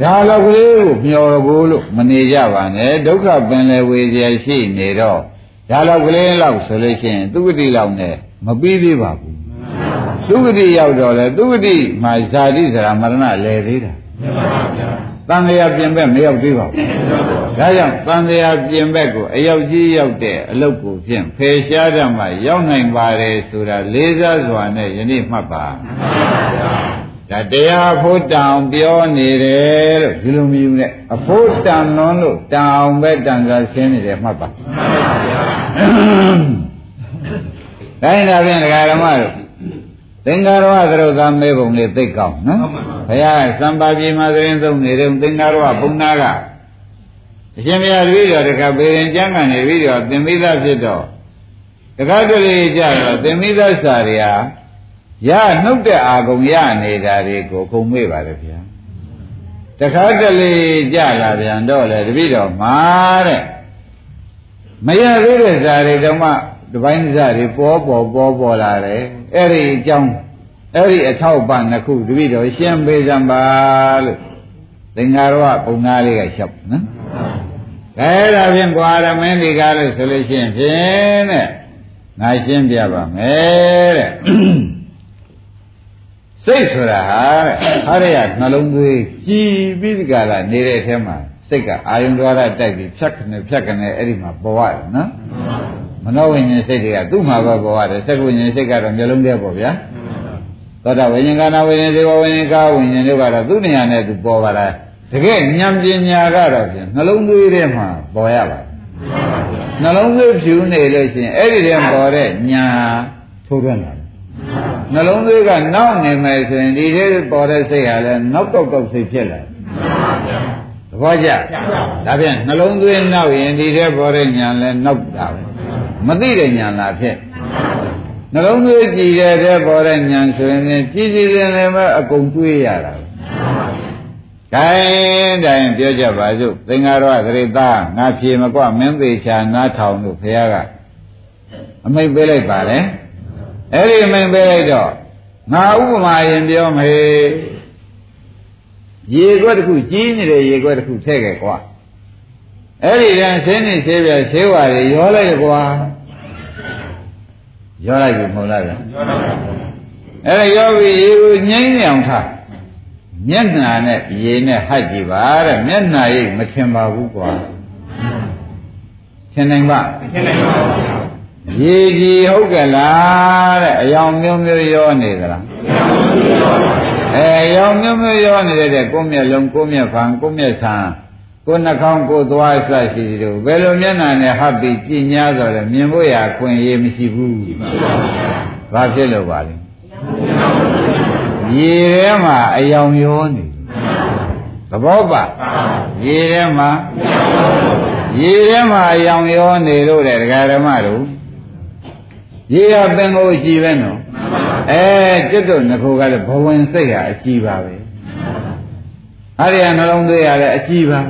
ဒါလောက်ကလေးကိုမျောဖို့လို့မနေကြပါနဲ့ဒုက္ခပင်လေဝေကြရှိနေတော့ဒါလောက်ကလေးလောက်ဆိုလို့ရှိရင်သူဂတိလောက်နဲ့မပြီးသေးပါဘူးသူဂတိရောက်တော့လေသူဂတိမှာဇာတိစရာမရဏလဲသေးတာတန်လျာပြင်ဘက်မရောက်သေးပါဘူးဒါကြောင့်တန်လျာပြင်ဘက်ကိုအရောက်ကြီးရောက်တဲ့အလုတ်ကိုဖြင့်ဖေရှားတတ်မှရောက်နိုင်ပါတယ်ဆိုတာလေးစားစွာနဲ့ယနေ့မှတ်ပါ ဒါတရားဖို့တောင်ပြောနေတယ်လို့ဒီလိုမျိုးနဲ့အဖို့တန်လွန်းလို့တောင်ပဲတန်ခါရှင်းနေတယ်မှတ်ပါတိုင်းဒါဖြင့်ဒကာဓမ္မတို့သင်္ကာရဝသရုပ်သာမဲပုံလေးသိကောင်းနော်ဘုရားစံပါပြေမှာသတင်းသုံးနေတယ်သင်္ကာရဝဘုံနာကအရှင်ဘုရားတပည့်တော်တခါပေရင်ကျမ်းကနေပြီးတော့သင်္မိသဖြစ်တော့တခါတလေကြတော့သင်္မိသစာတွေဟာ ရနှုတ်တဲ့အာကုံရနေတာတွေကိုခုံမေ့ပါလေဗျာတခါတလေကြလာပြန်တော့လေတပည့်တော်မှာတဲ့မရသေးတဲ့ဇာတွေတော့မှတပိုင်းဇာတွေပေါ်ပေါ်ပေါ်ပေါ်လာတယ်အဲ့ဒီအကြောင်းအဲ့ဒီအထောက်ပံ့နှစ်ခုတပည့်တော်ရှင်းပေးစမ်းပါလို့သင်္ဃာရဝပုံနာလေးကလျှောက်နော်အဲဒါဖြင့်ကွာရမင်းဒီကားလို့ဆိုလို့ရှိရင်ဖြင့်တဲ့ငါရှင်းပြပါမယ်တဲ့ စိတ်ဆိုတာဟာဟာရရနှလုံးသွေးကြည်ပြီးဒီကလာနေတဲ့အဲမှာစိတ်ကအာယုံသွားတာတိုက်ပြီးဖြတ်ခနဲ့ဖြတ်ခနဲ့အဲ့ဒီမှာပေါ်ရတယ်နော်မနောဝိညာဉ်စိတ်တွေကသူ့မှာပဲပေါ်ရတယ်စက္ကုဝိညာဉ်စိတ်ကတော့မျိုးလုံးတည်းပေါ့ဗျာသောတာဝိညာဉ်ကာနာဝိညာဉ်ဇေဝဝိညာဉ်ကာဝိညာဉ်တို့ကတော့သူ့နေရာနဲ့သူပေါ်ပါလားတကယ်ဉာဏ်ပညာကတော့ဖြင့်နှလုံးသွေးထဲမှာပေါ်ရပါနှလုံးသွေးဖြူနေလို့ရှိရင်အဲ့ဒီထဲပေါ်တဲ့ညာထိုးထွန်းလာတယ် နှလုံးသွေးကနောက်နေမယ်ဆိုရင်ဒီထဲပေါ်တဲ့စိတ်ဟာလည်းနောက်တော့တော့စိတ်ဖြစ်လာတယ်သဘောကျဒါဖြင့်နှလုံးသွေးနောက်ရင်ဒီထဲပေါ်တဲ့ညာလည်းနောက်တာပဲမသိတဲ့ညာလားဖြစ်နှလုံးသွေးကြည်တဲ့ထဲပေါ်တဲ့ညာဆိုရင်ကြည်ကြည်လည်းလည်းပဲအကုန်တွေးရတာတိုင်းတိုင်းပြောကြပါစို့သင်္ဃာရသရိသားငါဖြေမကွမင်းသေးချာနားထောင်လို့ဘုရားကအမိတ်ပေးလိုက်ပါလေ အဲ့ဒီအမိတ်ပေးလိုက်တော့ငါဥပမာရင်ပြောမေရေခွက်တစ်ခုကြီးနေတဲ့ရေခွက်တစ်ခုထည့်ခဲ့ကွာအဲ့ဒီတန်းဆင်းနေသေးပြဆေးဝါးတွေရောလိုက်ကွာရောလိုက်ပြီမဟုတ်လားဗျာရောလိုက်ပါအဲ့ဒါရောပြီရေကိုငိမ့်နေအောင်ထားမျက်နှာနဲ့ရေနဲ့ဟပ်ကြည့်ပါတဲ့မျက်နှာရိပ်မထင်ပါဘူးကွာထင်နိုင်ပါမထင်နိုင်ပါဘူး ရေကြီးဟုတ်ကလားတဲ့အယောင်မျိုးမျိုးရောနေသလားအဲအယောင်မျိုးမျိုးရောနေတဲ့ကိုမျက်လုံးကိုမျက်ဖန်ကိုမျက်ဆံကိုနှာခေါင်းကိုသွားဆရှိတယ်တို့ဘယ်လိုမျက်နှာနဲ့ဟပ်ပြီးကြည်ညာဆိုလဲမြင်ဖို့ရခွင့်ရေးမရှိဘူးဘာဖြစ်လို့ပါလဲရေထဲမှာအယောင်ရောနေသဘောပါရေထဲမှာရေထဲမှာအယောင်ရောနေလို့တဲ့ဒကာဓမ္မတို့ ရေကပင်ကိုကြည်ပဲနော်အဲကျွတ်တို့ငခိုကလည်းဘဝင်စိတ်ဟာအကြည်ပါပဲအဲ့ဒီကနှလုံးသွေးရလည်းအကြည်ပါ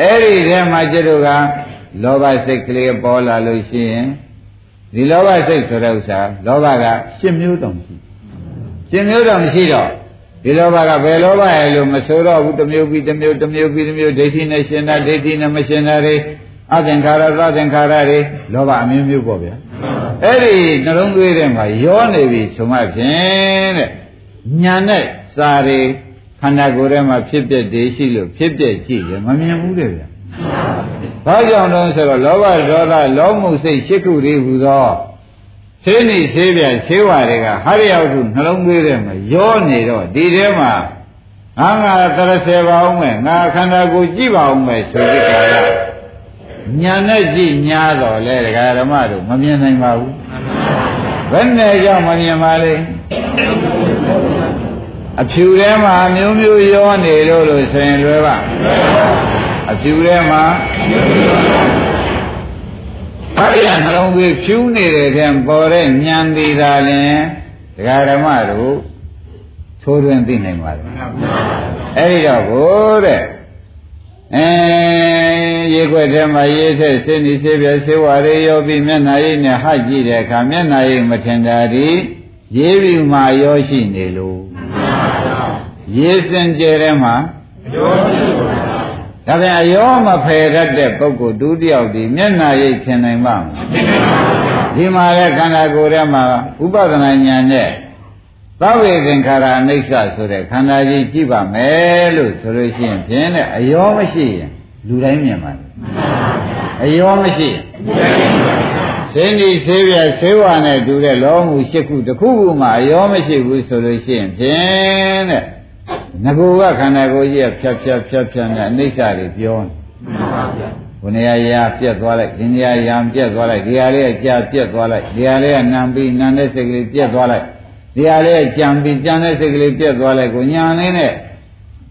အဲ့ဒီထဲမှာကျွတ်တို့ကလောဘစိတ်ကလေးပေါ်လာလို့ရှိရင်ဒီလောဘစိတ်ဆိုတဲ့ဥစ္စာလောဘကရှင်းမျိုးတုံရှိရှင်မျိုးတော့မရှိတော့ဒီလောဘကဘယ်လောဘရဲ့လို့မဆိုတော့ဘူးတစ်မျိုးပြီးတစ်မျိုးတစ်မျိုးပြီးတစ်မျိုးဒိဋ္ဌိနဲ့ရှင်တာဒိဋ္ဌိနဲ့မရှင်တာတွေအသင်္ခါရသသင်္ခါရတွေလောဘအမျိုးမျိုးပေါ့ဗျာ အဲ့ဒီနှလုံးသွေးထဲမှာရောနေပြီဆိုမှဖြင့်တဲ့ညာနဲ့စာတွေခန္ဓာကိုယ်ထဲမှာဖြစ်ပျက်တွေရှိလို့ဖြစ်ပျက်ကြည့်ရမမြင်ဘူးတဲ့ဗျာဘာကြောင့်လဲဆိုတော့လောဘဒေါသလောမှုစိတ်ရှိခုတွေဟူသောဆေးနေဆေးပြဆေးဝါတွေကဟာရရောက်သူနှလုံးသွေးထဲမှာရောနေတော့ဒီထဲမှာငါငါတရဆယ်ပါအောင်မယ်ငါခန္ဓာကိုယ်ကြည့်ပါအောင်မယ်ဆိုတဲ့ကာလ ညာနဲ့ကြည့်ညာတော့လေဒကာဓမ္မတို့မမြင်နိုင်ပါဘူးဘယ်နဲ့ကြောင့်မမြင်ပါလဲအဖြူထဲမှာမျိုးမျိုးရောနေလို့လို့ဆိုရင်လွယ်ပါအဖြူထဲမှာအဲ့ဒီနှလုံးသွေးဖြူးနေတဲ့ဖြင့်ပေါ်တဲ့ဉာဏ်သေးတာလင်ဒကာဓမ္မတို့သိုးတွင်သိနိုင်ပါလေအဲ့ဒီတော့ဘိုးတဲ့ အဲရေခွက်ထဲမှာရေးထက်ဆင်းနေစေပြဆေးဝါးတွေရောပြီးမျက်နှာရိပ်နဲ့ဟကြည့်တဲ့အခါမျက်နှာရိပ်မထင်တာဒီရေးပြီးမှရောရှိနေလို့ရေးစင်ကြဲထဲမှာရောရှိပါဒါပြန်အယောမဖယ်တတ်တဲ့ပုဂ္ဂိုလ်ဒုတိယဒီမျက်နာရိပ်ထင်နိုင်ပါ့မလားဒီမှာလည်းခန္ဓာကိုယ်ထဲမှာဥပဒနာဉာဏ်နဲ့ သဗ္ဗေသင်္ခါရအနိစ္စဆိုတဲ့ခန္ဓာကြီးကြည့်ပါမယ်လို့ဆိုလို့ရှိရင်ဖြင့်တဲ့အယောမရှိရင်လူတိုင်းမြင်ပါလေအယောမရှိစင်းဒီဆေးပြဆေးဝါနဲ့တူတဲ့လောမှုရှိခုတစ်ခုခုမှအယောမရှိဘူးဆိုလို့ရှိရင်ဖြင့်တဲ့ငကူကခန္ဓာကိုယ်ကြီးကဖြတ်ဖြတ်ဖြတ်ဖြတ်နဲ့အနိစ္စတွေပြောနေမှန်ပါဗျာဘုနေရာရာပြက်သွားလိုက်ဒီနေရာရာပြက်သွားလိုက်ဒီဟာလေးကကြာပြက်သွားလိုက်ဒီဟာလေးကနံပြီးနံတဲ့စိတ်ကလေးပြက်သွားလိုက် ဒီဟာလေးကကြံပြီးကြံတဲ့စိတ်ကလေးပြက်သွားလိုက်ကိုညာလေးနဲ့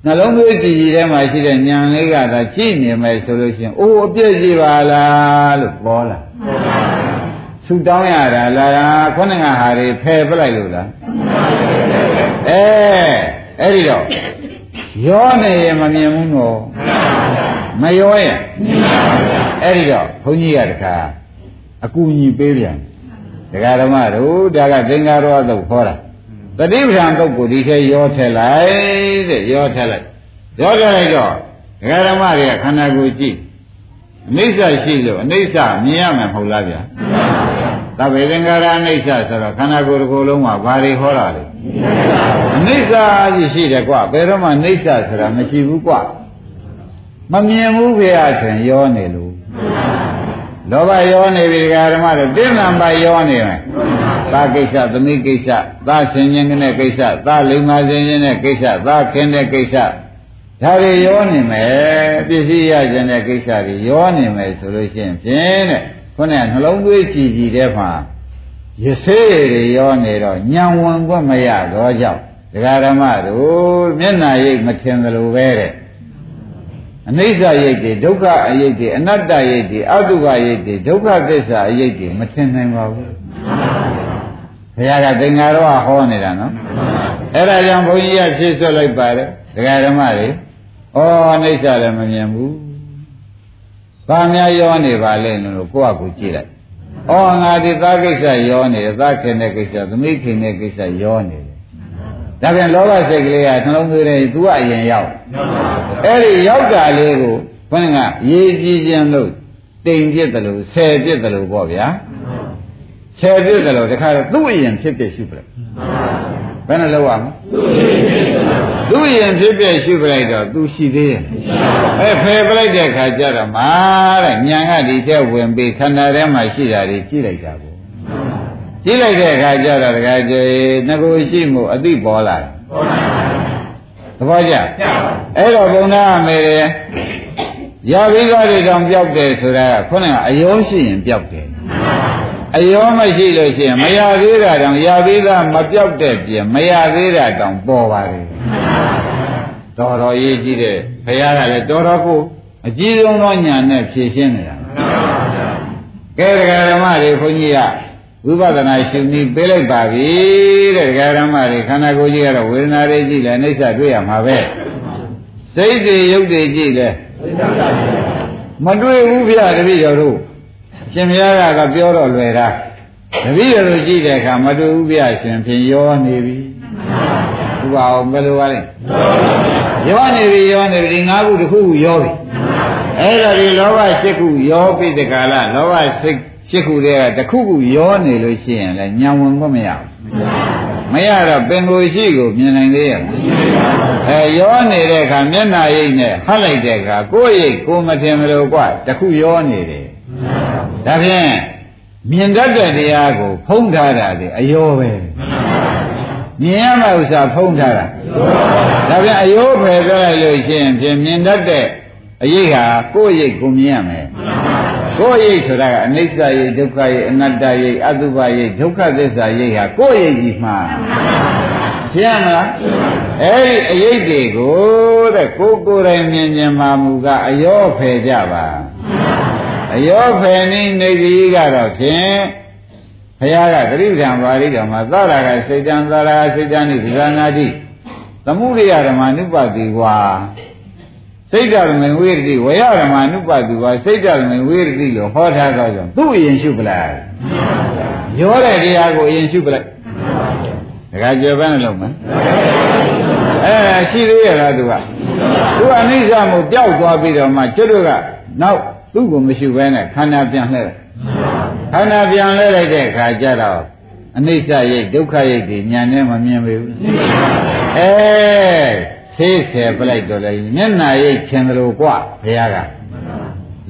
နှလုံးသွေးကြည်ကြည်ထဲမှာရှိတဲ့ညာလေးကသာကြည့်နေမယ်ဆိုလို့ရှိရင်အိုးအပြည့်ရှိပါလားလို့ပေါ်လာဆူတောင်းရတာလားခုနကဟာတွေဖယ်ပလိုက်လို့လားအဲအဲ့ဒီတော့ရောနေရင်မမြင်ဘူးနော်မရောရင်အဲ့ဒီတော့ဘုန်းကြီးကတခါအကူညီပေးပြန် ဒကာဓမ္မတို့ဒါကသင်္ကာရောသုတ်ခေါ်တာတတိပ္ပံသုတ်ကိုဒီထဲရောထည့်လိုက်တဲ့ရောထည့်လိုက်ရောထည့်လိုက်တော့ဒကာဓမ္မတွေကခန္ဓာကိုယ်ကြည့်အနိစ္စရှိလို့အနိစ္စမြင်ရမှာမဟုတ်လားဗျာသဗ္ဗေသင်္ခါရအနိစ္စဆိုတော့ခန္ဓာကိုယ်တစ်ခုလုံးမှာဘာတွေဟောတာလဲအနိစ္စကြီးရှိတယ်ကွာဘယ်တော့မှအနိစ္စဆိုတာမရှိဘူးကွာမမြင်ဘူးဖေရဆိုရင်ရောနေလို့ လောဘရောနေပြီဒကာဓမ္မတို့တိဏ္ဍပါရောနေမယ်သာကိစ္စသမီးကိစ္စသာရှင်ချင်းတဲ့ကိစ္စသာလိမ္မာရှင်ချင်းတဲ့ကိစ္စသာခင်တဲ့ကိစ္စဒါတွေရောနေမယ်ပစ္စည်းရခြင်းတဲ့ကိစ္စတွေရောနေမယ်ဆိုလို့ရှိရင်ဖြင့်တဲ့ခုနကနှလုံးသွေးကြည်ကြည်တဲ့မှာရစေးတွေရောနေတော့ညံဝင်ခွင့်မရတော့ကြောင့်ဒကာဓမ္မတို့မျက်နာရိပ်မထင်သလိုပဲတဲ့ အနိစ္စရိပ်တွေဒုက္ခအရိပ်တွေအနတ္တရိပ်တွေအတုပရိပ်တွေဒုက္ခသစ္စာအရိပ်တွေမထင်နိုင်ပါဘူးဘုရားကသင်္ဃာရောဟောနေတာနော်အဲ့ဒါကြောင့်ဘုန်းကြီးကဖြည့်ဆွတ်လိုက်ပါတယ်ဒကာဓမ္မတွေဩအနိစ္စလည်းမမြင်ဘူးဘာများရောနေပါလဲလို့ကိုယ့်အကူကြည့်လိုက်ဩငါဒီသားကိစ္စရောနေတယ်သားခင်တဲ့ကိစ္စသမီးခင်တဲ့ကိစ္စရောနေတယ် ဒါပြန်လောဘစိတ်ကလေးကနှလုံးသွေးတယ်သူကအရင်ရောက်အဲ့ဒီရောက်တာလေးကိုဘုန်းကရေးကြည့်ခြင်းလို့တိမ်ပြစ်တယ်လို့ဆယ်ပြစ်တယ်လို့ပေါ့ဗျာဆယ်ပြစ်တယ်လို့တခါတော့သူ့အရင်ဖြစ်ဖြစ်ရှုပလိုက်ဘယ်နဲ့လောက်ရမလဲသူ့ရင်ဖြစ်ဖြစ်ရှုပလိုက်တော့သူရှိသေးရဲ့အဲဖယ်ပလိုက်တဲ့ခါကျတော့မာတဲ့ညာကဒီထဲဝင်ပြီးခန္ဓာထဲမှာရှိတာတွေကြည့်လိုက်တာကို ကြည့်လိုက်တဲ့အခါကျတော့တခါကျေငကိုရှိမှုအတိပေါ်လာတယ်သဘောကျအဲ့တော့ဘုံသားအမေရရပြီးသားတွေတောင်ပြောက်တယ်ဆိုတာကခုနကအယုံရှိရင်ပြောက်တယ်အယောမရှိလို့ရှိရင်မရသေးတာတောင်ရသေးတာမပြောက်တဲ့ပြင်မရသေးတာတောင်ပေါ်ပါလေတော်တော်ရေးကြည့်တဲ့ဘုရားကလည်းတော်တော်ကိုအကြီးဆုံးသောညာနဲ့ဖြည့်ရှင်းနေတာကဲဒကာဓမ္မတွေခွန်ကြီးက ဝိပဿနာရှုနည်းပေးလိုက်ပါပြီတဲ့ဒကာဓမ္မတွေခန္ဓာကိုယ်ကြီးကတော့ဝေဒနာတွေကြည့်လဲအိဋ္ဌတွေ့ရမှာပဲစိတ်တွေရုပ်တွေကြည့်လဲမတွေ့ဘူးဗျာတပည့်တော်တို့ရှင်ဘုရားကပြောတော့လွယ်တာတပည့်တော်တို့ကြည့်တဲ့အခါမတွေ့ဘူးဗျာရှင်ဖြင့်ရောနေပြီဥပအောင်ဘယ်လိုပါလဲရောနေပြီရောနေပြီဒီငါးခုတစ်ခုရောပြီအဲ့ဒါဒီလောဘ၈ခုရောပြီတကလားလောဘစိတ် ၈ခုတည်းကတစ်ခုခုရောနေလို့ရှိရင်လည်းညံဝင်မမရဘူးမရတော့ပင်ကိုရှိကိုမြင်နိုင်သေးရဲ့အဲရောနေတဲ့အခါမျက်နာရိပ်နဲ့ဟတ်လိုက်တဲ့အခါကိုယ်ရိပ်ကိုမထင်မလို့ကွတစ်ခုရောနေတယ်ဒါဖြင့်မြင်တတ်တဲ့တရားကိုဖုံးထားတာလေအယောပဲမြင်ရမယ့်ဥစ္စာဖုံးထားတာဒါဖြင့်အယောဖယ်ပြလိုက်လို့ရှိရင်ဖြင့်မြင်တတ်တဲ့ အရေးဟာကိုယ့်ရိပ်ကိုမြင်ရမယ်ကိုယ့်ရိပ်ဆိုတာကအနိစ္စရိပ်ဒုက္ခရိပ်အနတ္တရိပ်အတုပရိပ်ဒုက္ခသစ္စာရိပ်ဟာကိုယ့်ရိပ်ကြီးမှာရှင်းမလားအဲ့ဒီအရေးတွေကိုတဲ့ကိုယ်ကိုယ်တိုင်မြင်မြင်မှမူကအယောဖယ်ကြပါအယောဖယ်နည်းနေကြီးကတော့ဖြင့်ဘုရားကသတိပဋ္ဌာန်ပါဠိတော်မှာသရကစိတ်တံသရကစိတ်တံနိသရဏာတိသမှုရိယဓမ္မနုပတိဝါ စိတ်ဓာတ်မေဝိရတိဝရဓမ္မနုပတိဝါစိတ်ဓာတ်မေဝိရတိလို့ဟောထားတော့ကြောင့်သူ့အရင်ရှုပလိုက်ရောတဲ့တရားကိုအရင်ရှုပလိုက်ဒါကကြွယ်ပန်းလုံးမယ်အဲရှိသေးရလားသူကသူကအနိစ္စမို့ပျောက်သွားပြီးတော့မှကျွတ်တို့ကနောက်သူ့ကိုမရှိဘဲနဲ့ခန္ဓာပြန်လှည့်ခန္ဓာပြန်လှည့်လိုက်တဲ့အခါကျတော့အနိစ္စရိတ်ဒုက္ခရိတ်တွေညာနဲ့မမြင်ဘူးအဲ ဆေးဆယ်ပလိုက်တော့လေမျက်နာရိတ်ချင်တယ်လို့ကွဘုရားက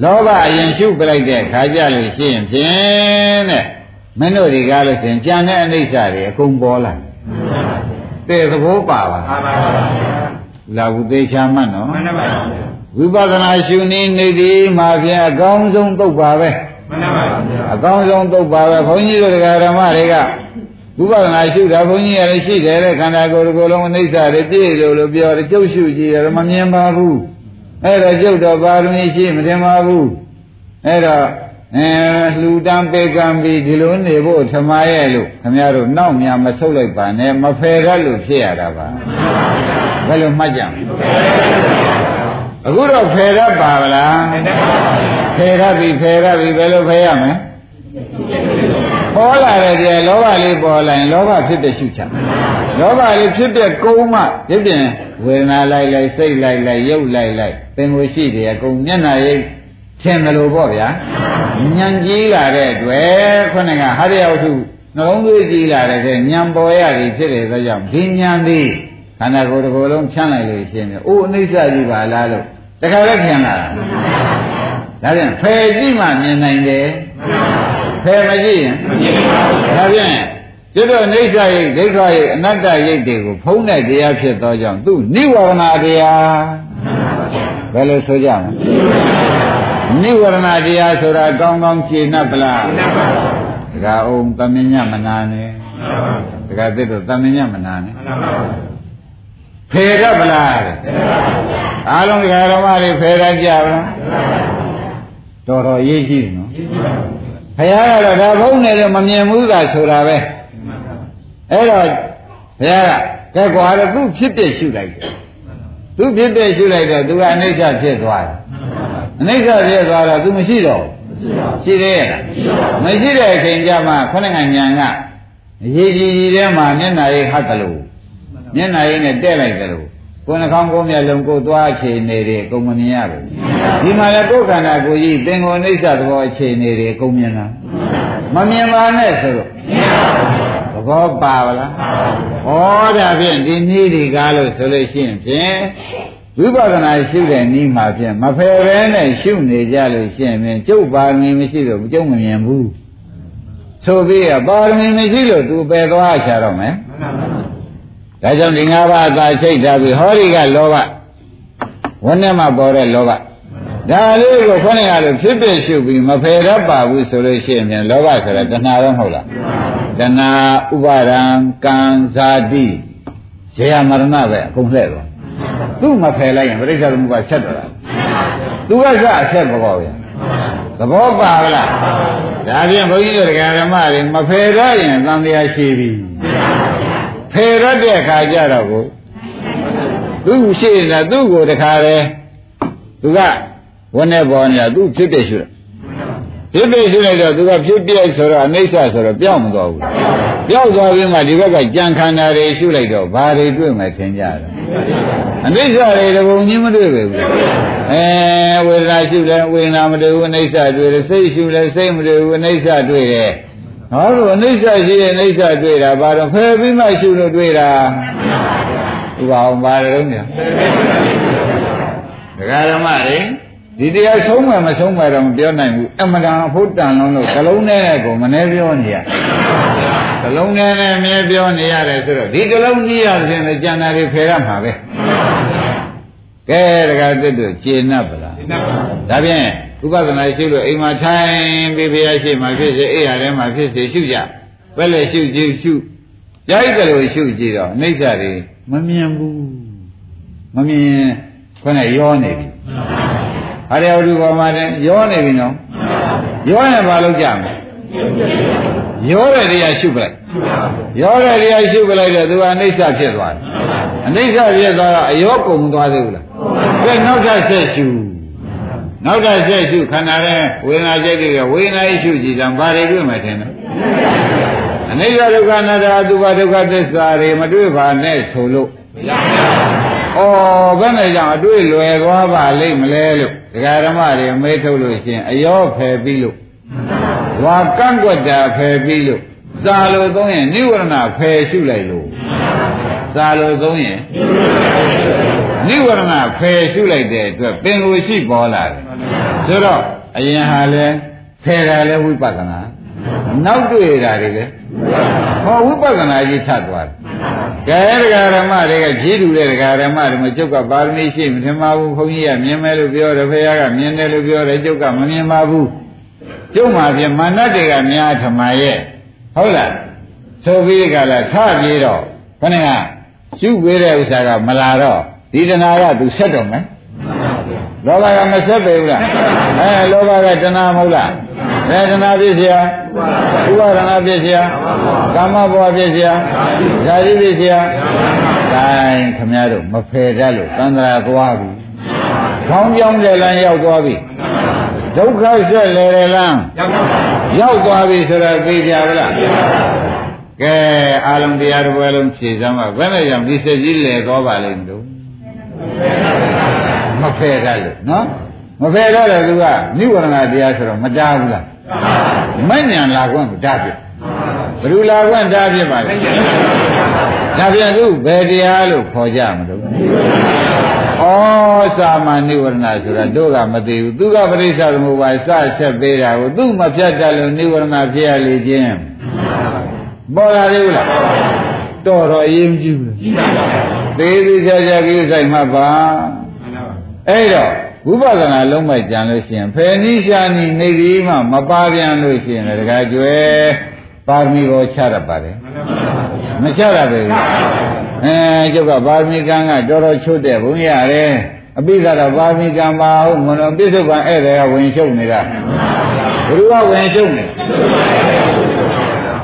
လောဘအရင်ရှုပလိုက်တဲ့ခါကြလို့ရှိရင်ဖြင့်တဲ့မင်းတို့တွေကလို့ရှင်ကြံတဲ့အနိစ္စတွေအကုန်ပေါ်လာတဲ့သဘောပါပါမှန်ပါပါလာဘူးသေးချာမှတ်နော်မှန်ပါပါဝိပဿနာရှုနေနေဒီမှာဖြင့်အကောင်းဆုံးသုတ်ပါပဲမှန်ပါပါအကောင်းဆုံးသုတ်ပါပဲဘုန်းကြီးတို့တရားဓမ္မတွေက ဝိပဿနာရှုတာဘုန်းကြီးရတယ်ရှိတယ်တဲ့ခန္ဓာကိုယ်ကိုယ်လုံးအနိစ္စတွေပြည့်လို့လို့ပြောတယ်ကျုပ်ရှုကြည့်တယ်မမြင်ပါဘူးအဲ့တော့ကျုပ်တော့ပါရမီရှိမတင်ပါဘူးအဲ့တော့အဲလှူတန်းပေကံပြီးဒီလိုနေဖို့ထမရဲ့လို့ခင်ဗျားတို့နောက်များမဆုတ်လိုက်ပါနဲ့မဖယ်ရလို့ဖြစ်ရတာပါဘယ်လိုမှတ်ကြအခုတော့ဖယ်ရပါဗလားဖယ်ရပြီဖယ်ရပြီဘယ်လိုဖယ်ရမလဲ ပေါ်လာတဲ့တည်းလောဘလေးပေါ်လာရင်လောဘဖြစ်တဲ့ရှုချလောဘလေးဖြစ်တဲ့ကုန်းမှဒီပြင်ဝေဒနာလိုက်လိုက်စိတ်လိုက်လိုက်ရုပ်လိုက်လိုက်သင်္ကိုရှိတယ်အကုန်မျက်နှာရိပ်ထင်တယ်လို့ပေါ့ဗျာဉာဏ်ကြီးလာတဲ့အတွက်ခုနကဟရိယဝတ္ထုနှလုံးသွေးကြီးလာတဲ့ဉာဏ်ပေါ်ရသည်ဖြစ်တဲ့သောကြောင့်ဒီဉာဏ်သည်ခန္ဓာကိုယ်တစ်ခုလုံးဖြန့်လိုက်လို့ရှိရင်အိုးအနိစ္စကြီးပါလားလို့တခါလည်းထင်လာတာဒါဒါပြန်ဖယ်ကြည့်မှမြင်နိုင်တယ် ဖယ်မကြည့်ရင်ဒါပြန်ကျွတ်တော့အိဋ္ဌရိတ်ဒိဋ္ဌရိတ်အနတ္တရိတ်တွေကိုဖုံးတဲ့တရားဖြစ်သောကြောင့်သူနိဝရဏတရားဘယ်လိုဆိုကြမလဲနိဝရဏတရားဆိုတာကောင်းကောင်းရှင်း납ပလားရှင်း납ပါဘူးဒါကအောင်သမညမနာနဲ့ဒါကသစ်တော့သမညမနာနဲ့ဖယ်ရပလားအားလုံးဒကာတော်မတွေဖယ်ရကြပါလားတော်တော်ရေးကြည့်နော် ဘုရားကတော့ဒါဘုန်းနဲ့လည်းမမြင်ဘူးသာဆိုတာပဲအဲ့တော့ဘုရားကကဲကွာတော့သူ့ဖြစ်ဖြစ်ရှုလိုက်တယ်သူ့ဖြစ်ဖြစ်ရှုလိုက်တော့သူကအနိစ္စဖြစ်သွားတယ်အနိစ္စဖြစ်သွားတော့သူမရှိတော့ရှိသေးရဲ့မရှိတဲ့အချိန်ကျမှခொနကညာကအရေးကြီးကြီးထဲမှာမျက်နာရိတ်ဟတ်တယ်လို့မျက်နာရိတ်နဲ့တဲ့လိုက်တယ်လို့ ကိုယ်နှကောင်းကိုယ်မျက်လုံးကိုသွားအခြေအနေတွေအကုန်မမြင်ရဘူးဒီမှာလည်းကိုယ်ခန္ဓာကိုယ်ကြီးသင်္ကိုအိဋ္ဌသဘောအခြေအနေတွေအကုန်မြင်တာမမြင်ပါနဲ့ဆိုတော့သဘောပါဗလားဩဒါဖြင့်ဒီနည်းဒီကားလို့ဆိုလို့ရှိရင်ဖြင့်ဝိပဿနာရှုတဲ့နည်းမှာဖြင့်မဖယ်ဘဲနဲ့ရှုနေကြလို့ရှိရင်ဖြင့်ကျုပ်ပါရမီမရှိတော့ကျုပ်မမြင်ဘူးဆိုပြီးပါရမီမရှိလို့သူပယ်သွားချတော့မယ် ဒါကြောင့်ဒီ၅ပါးအသာချိတ်ထားပြီးဟောဒီကလောဘဝန်းထဲမှာပေါ်တဲ့လောဘဒါလေးကိုခေါင်းရလို့ဖြစ်ဖြစ်ရှုပြီးမဖယ်ရပါဘူးဆိုလို့ရှိရင်လောဘဆိုတာတဏှာပဲမဟုတ်လားတဏှာဥပါဒံကံဇာတိဇေယမရဏပဲအကုန်လှည့်သွားသူ့မဖယ်လိုက်ရင်ပြိဿသမုပ္ပါဆက်တော့တာသူကစအဆက်ပေါ်ပြန်သဘောပါလားဒါဖြင့်ဘုန်းကြီးတို့ဓမ္မတွေမဖယ်ရရင်သံတရားရှိပြီ ဖယ်ရတဲ့အခါကျတော့ကိုသူ့ရှိနေတာသူ့ကိုတခါလဲသူကဝန်းနဲ့ပေါ်နေတာသူ့ဖြစ်တဲ့ရှုတယ်ဖြစ်ဖြစ်ရှုလိုက်တော့သူကဖြစ်ပြဆိုတော့အိဋ္ဌဆိုတော့ပြောင်းမသွားဘူးပြောင်းသွားပြီးမှဒီဘက်ကကြံခန္ဓာတွေရှုလိုက်တော့ဘာတွေတွေ့မှထင်ကြတယ်အနိစ္စတွေတပုံကြီးမတွေ့ပဲဘူးအဲဝေဒနာရှုလဲဝေဒနာမတွေ့ဘူးအနိစ္စတွေ့တယ်စိတ်ရှုလဲစိတ်မတွေ့ဘူးအနိစ္စတွေ့တယ် ဟောလို့အနိစ္စရှိရင်အနိစ္စတွေ့တာဘာတော့ဖယ်ပြီးမှရှုလို့တွေ့တာဥပအောင်ပါရုံးညဒကာဓမ္မတွေဒီတရားဆုံးမှမဆုံးမှတော့မပြောနိုင်ဘူးအမှန်တန်အဖို့တန်လုံးလို့ကလုံးနဲ့ကိုမနှဲပြောနေရကလုံးနဲ့နဲ့မြဲပြောနေရတယ်ဆိုတော့ဒီကလုံးကြီးရတဲ့ပြင်ကျန်တာတွေဖယ်ရမှာပဲကဲဒကာသစ်တို့ကျေနပ်ပါလားကျေနပ်ပါဒါဖြင့် ဥပဒနာရှိလို့အိမ်မှာထိုင်ပြီးဘုရားရှိမှဖြစ်စေအိယာထဲမှာဖြစ်စေရှုကြဘယ်လဲရှုကြည့်ရှုကြိုက်တယ်လို့ရှုကြည့်တော့အိဋ္ဌတွေမမြင်ဘူးမမြင်ခொနဲ့ရောနေပြီဟာရဝတ္ထုပေါ်မှာတည်းရောနေပြီနော်ရောရင်ဘာလုပ်ကြမလဲရောတဲ့တရားရှုပလိုက်ရောတဲ့တရားရှုပလိုက်တော့သူကအနိစ္စဖြစ်သွားတယ်အနိစ္စဖြစ်သွားတော့အရောကုန်သွားသေးဘူးလားကဲနောက်ထပ်ဆက်ရှု နောက်ထပ်ဆက်ရှုခန္ဓာရဲ့ဝေဒနာစိတ်တွေကဝေဒနာရှုကြည့်တယ်ဘာတွေတွေ့မှထင်လဲအနိစ္စဒုက္ခအနတ္တအတုပဒုက္ခသစ္စာတွေမတွေ့ပါနဲ့ဆိုလို့မရပါဘူးဩဘယ်နဲ့ကြောင့်အတွေ့လွယ်သွားပါလိမ့်မလဲလို့ဒကာဓမ္မတွေမေးထုတ်လို့ရှင်အယောဖယ်ပြီးလို့ဝါကန့်ကွက်တာဖယ်ပြီးလို့စာလို့သုံးရင်နိဝရဏဖယ်ရှုလိုက်လို့စာလို့သုံးရင်နိဝရဏ ဖယ်ရှုလိုက်တဲ့အတွက်ပင်ကိုရှိပေါ်လာတယ်ဆိုတော့အရင်ဟာလဲဖယ်တာလဲဝိပဿနာနောက်တွေ့တာတွေလဲဟောဝိပဿနာကြီးထပ်သွားတယ်ကဲဒကာဓမ္မတွေကကြီးတူတဲ့ဒကာဓမ္မတွေမကျုပ်ကပါရမီရှိမထင်ပါဘူးခွန်ကြီးကမြင်မယ်လို့ပြောတယ်ဖေကမြင်တယ်လို့ပြောတယ်ကျုပ်ကမမြင်ပါဘူးကျုပ်မှာပြင်မာနတွေကများထမရဲ့ဟုတ်လားဆိုပြီးကလည်းထပြေးတော့ခဏကရှုပေးတဲ့ဥစ္စာကမလာတော့ ဒီတဏှာကသူဆက်တော့မယ်လောဘကမဆက်ပေဘူးလားအဲလောဘကတဏှာမဟုတ်လားအဲတဏှာဖြစ်เสียဥပါဒနာဖြစ်เสียကာမဘဝဖြစ်เสียဇာတိဖြစ်เสียတိုင်းခမရတို့မဖယ်တတ်လို့သံဃာသွားပြီခေါင်းကြောင်းတဲ့လမ်းရောက်သွားပြီဒုက္ခဆက်လေတဲ့လမ်းရောက်သွားပြီဆိုတော့သိကြပါလားကဲအာလုံးတရားတစ်ပွဲလုံးဖြည့်စမ်းပါဘယ်နဲ့ကြောင့်ဒီစက်ကြီးလဲသွားပါလိမ့်မလို့ မဖယ်တတ်လို့နော်မဖယ်တော့တယ်သူကနိဝရဏတရားဆိုတော့မတားဘူးလားမဉ္ဇဏ်လာခွင့်တားဖြစ်ဘယ်လိုလာခွင့်တားဖြစ်ပါလဲဒါပြန်သူဘယ်တရားလို့ခေါ်ကြမလို့စာမနိဝရဏဆိုတာတို့ကမသိဘူးသူကပရိစ္ဆသမုပ္ပါစဆက်ပေးတာကိုသူမဖြတ်တတ်လို့နိဝရဏဖြစ်ရလေခြင်းပေါ်လာသေးဘူးလားတော်တော်အရေးမကြီးဘူး သေးသေးချာချာကိစ္စမှပါအဲ့တော့ဝိပဿနာလုံးမိုက်ကြံလို့ရှိရင်ဖယ်နိရှာနိနေဒီမှမပါပြန်လို့ရှိရင်လည်းတခါကျွဲပါရမီကိုချရပါတယ်မချရပါဘူးအဲကျုပ်ကပါရမီကံကတော်တော်ချွတ်တဲ့ဘုန်းကြီးရတယ်အပိဓာတော့ပါရမီကံပါဟုတ်မလို့ပြစ္ဆုတ်ကဧည့်သည်ကဝင်ရှုပ်နေတာဘယ်သူကဝင်ရှုပ်နေ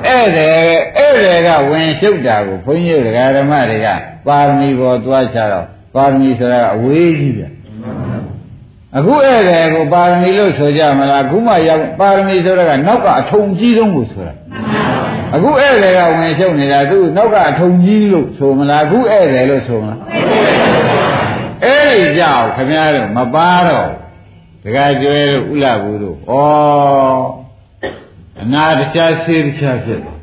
ဧည့်သည်ဧည့်သည်ကဝင်ရှုပ်တာကိုဘုန်းကြီးတို့ဓမ္မတွေကပါရမီပေါ်သွားချတော့ပါရမီဆိုတာအဝေးကြီးဗျအခုဧည့်သည်ကိုပါရမီလို့ဆိုကြမလားအခုမှရောက်ပါရမီဆိုတာကနောက်ကအထုံကြီးဆုံးကိုဆိုတာအခုဧည့်သည်ကဝင်ရှုပ်နေတာသူနောက်ကအထုံကြီးလို့ဆိုမလားအခုဧည့်သည်လို့ဆိုမလားအဲ့ဒီကြောင့်ခင်ဗျားတို့မပါတော့တခါကျွဲတို့ဥလဘူးတို့ဩ အနာတခြားစေတခြားဖြစ်တယ်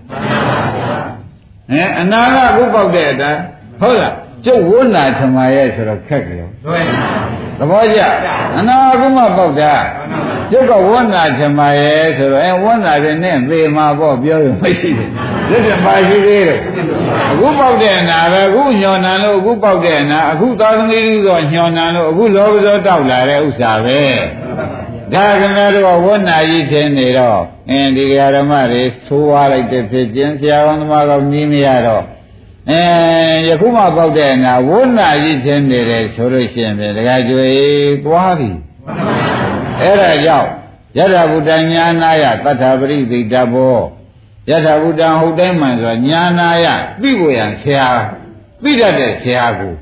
ဟင်အနာကအခုပေါက်တဲ့အတိုင်းဟုတ်လားကျုပ်ဝိနာထမရဲ့ဆိုတော့ခက်ကြရောသဘောကျအနာကမှပေါက်တာကျုပ်ကဝိနာထမရဲ့ဆိုတော့အဲဝိနာတဲ့နဲ့သေမှာပေါ့ပြောရင်မရှိဘူးလက်တပါရှိသေးတယ်အခုပေါက်တဲ့အနာပဲအခုညော်နံလို့အခုပေါက်တဲ့အနာအခုသာသမီလူဆိုညော်နံလို့အခုလောဘဇောတောက်လာတဲ့ဥစ္စာပဲ ဒါကလည်းတော့ဝဏ္ဏကြီးထင်နေတော့အင်းဒီဃာရမတွေသိုးွားလိုက်တဲ့ဖြစ်ခြင်းဆရာတော်သမားတော်နီးမရတော့အဲယခုမှပေါက်တဲ့အနာဝဏ္ဏကြီးထင်နေတယ်ဆိုလို့ရှိရင်တခါကျွေသွားပြီအဲ့ဒါကြောင့်ယထာဘုဒ္ဓညာနာယတထာပရိသိတဘောယထာဘုဒ္ဓဟုတ်တိုင်းမှန်ဆိုတာညာနာယသိဖို့ရန်ဆရာသိတတ်တဲ့ဆရာကို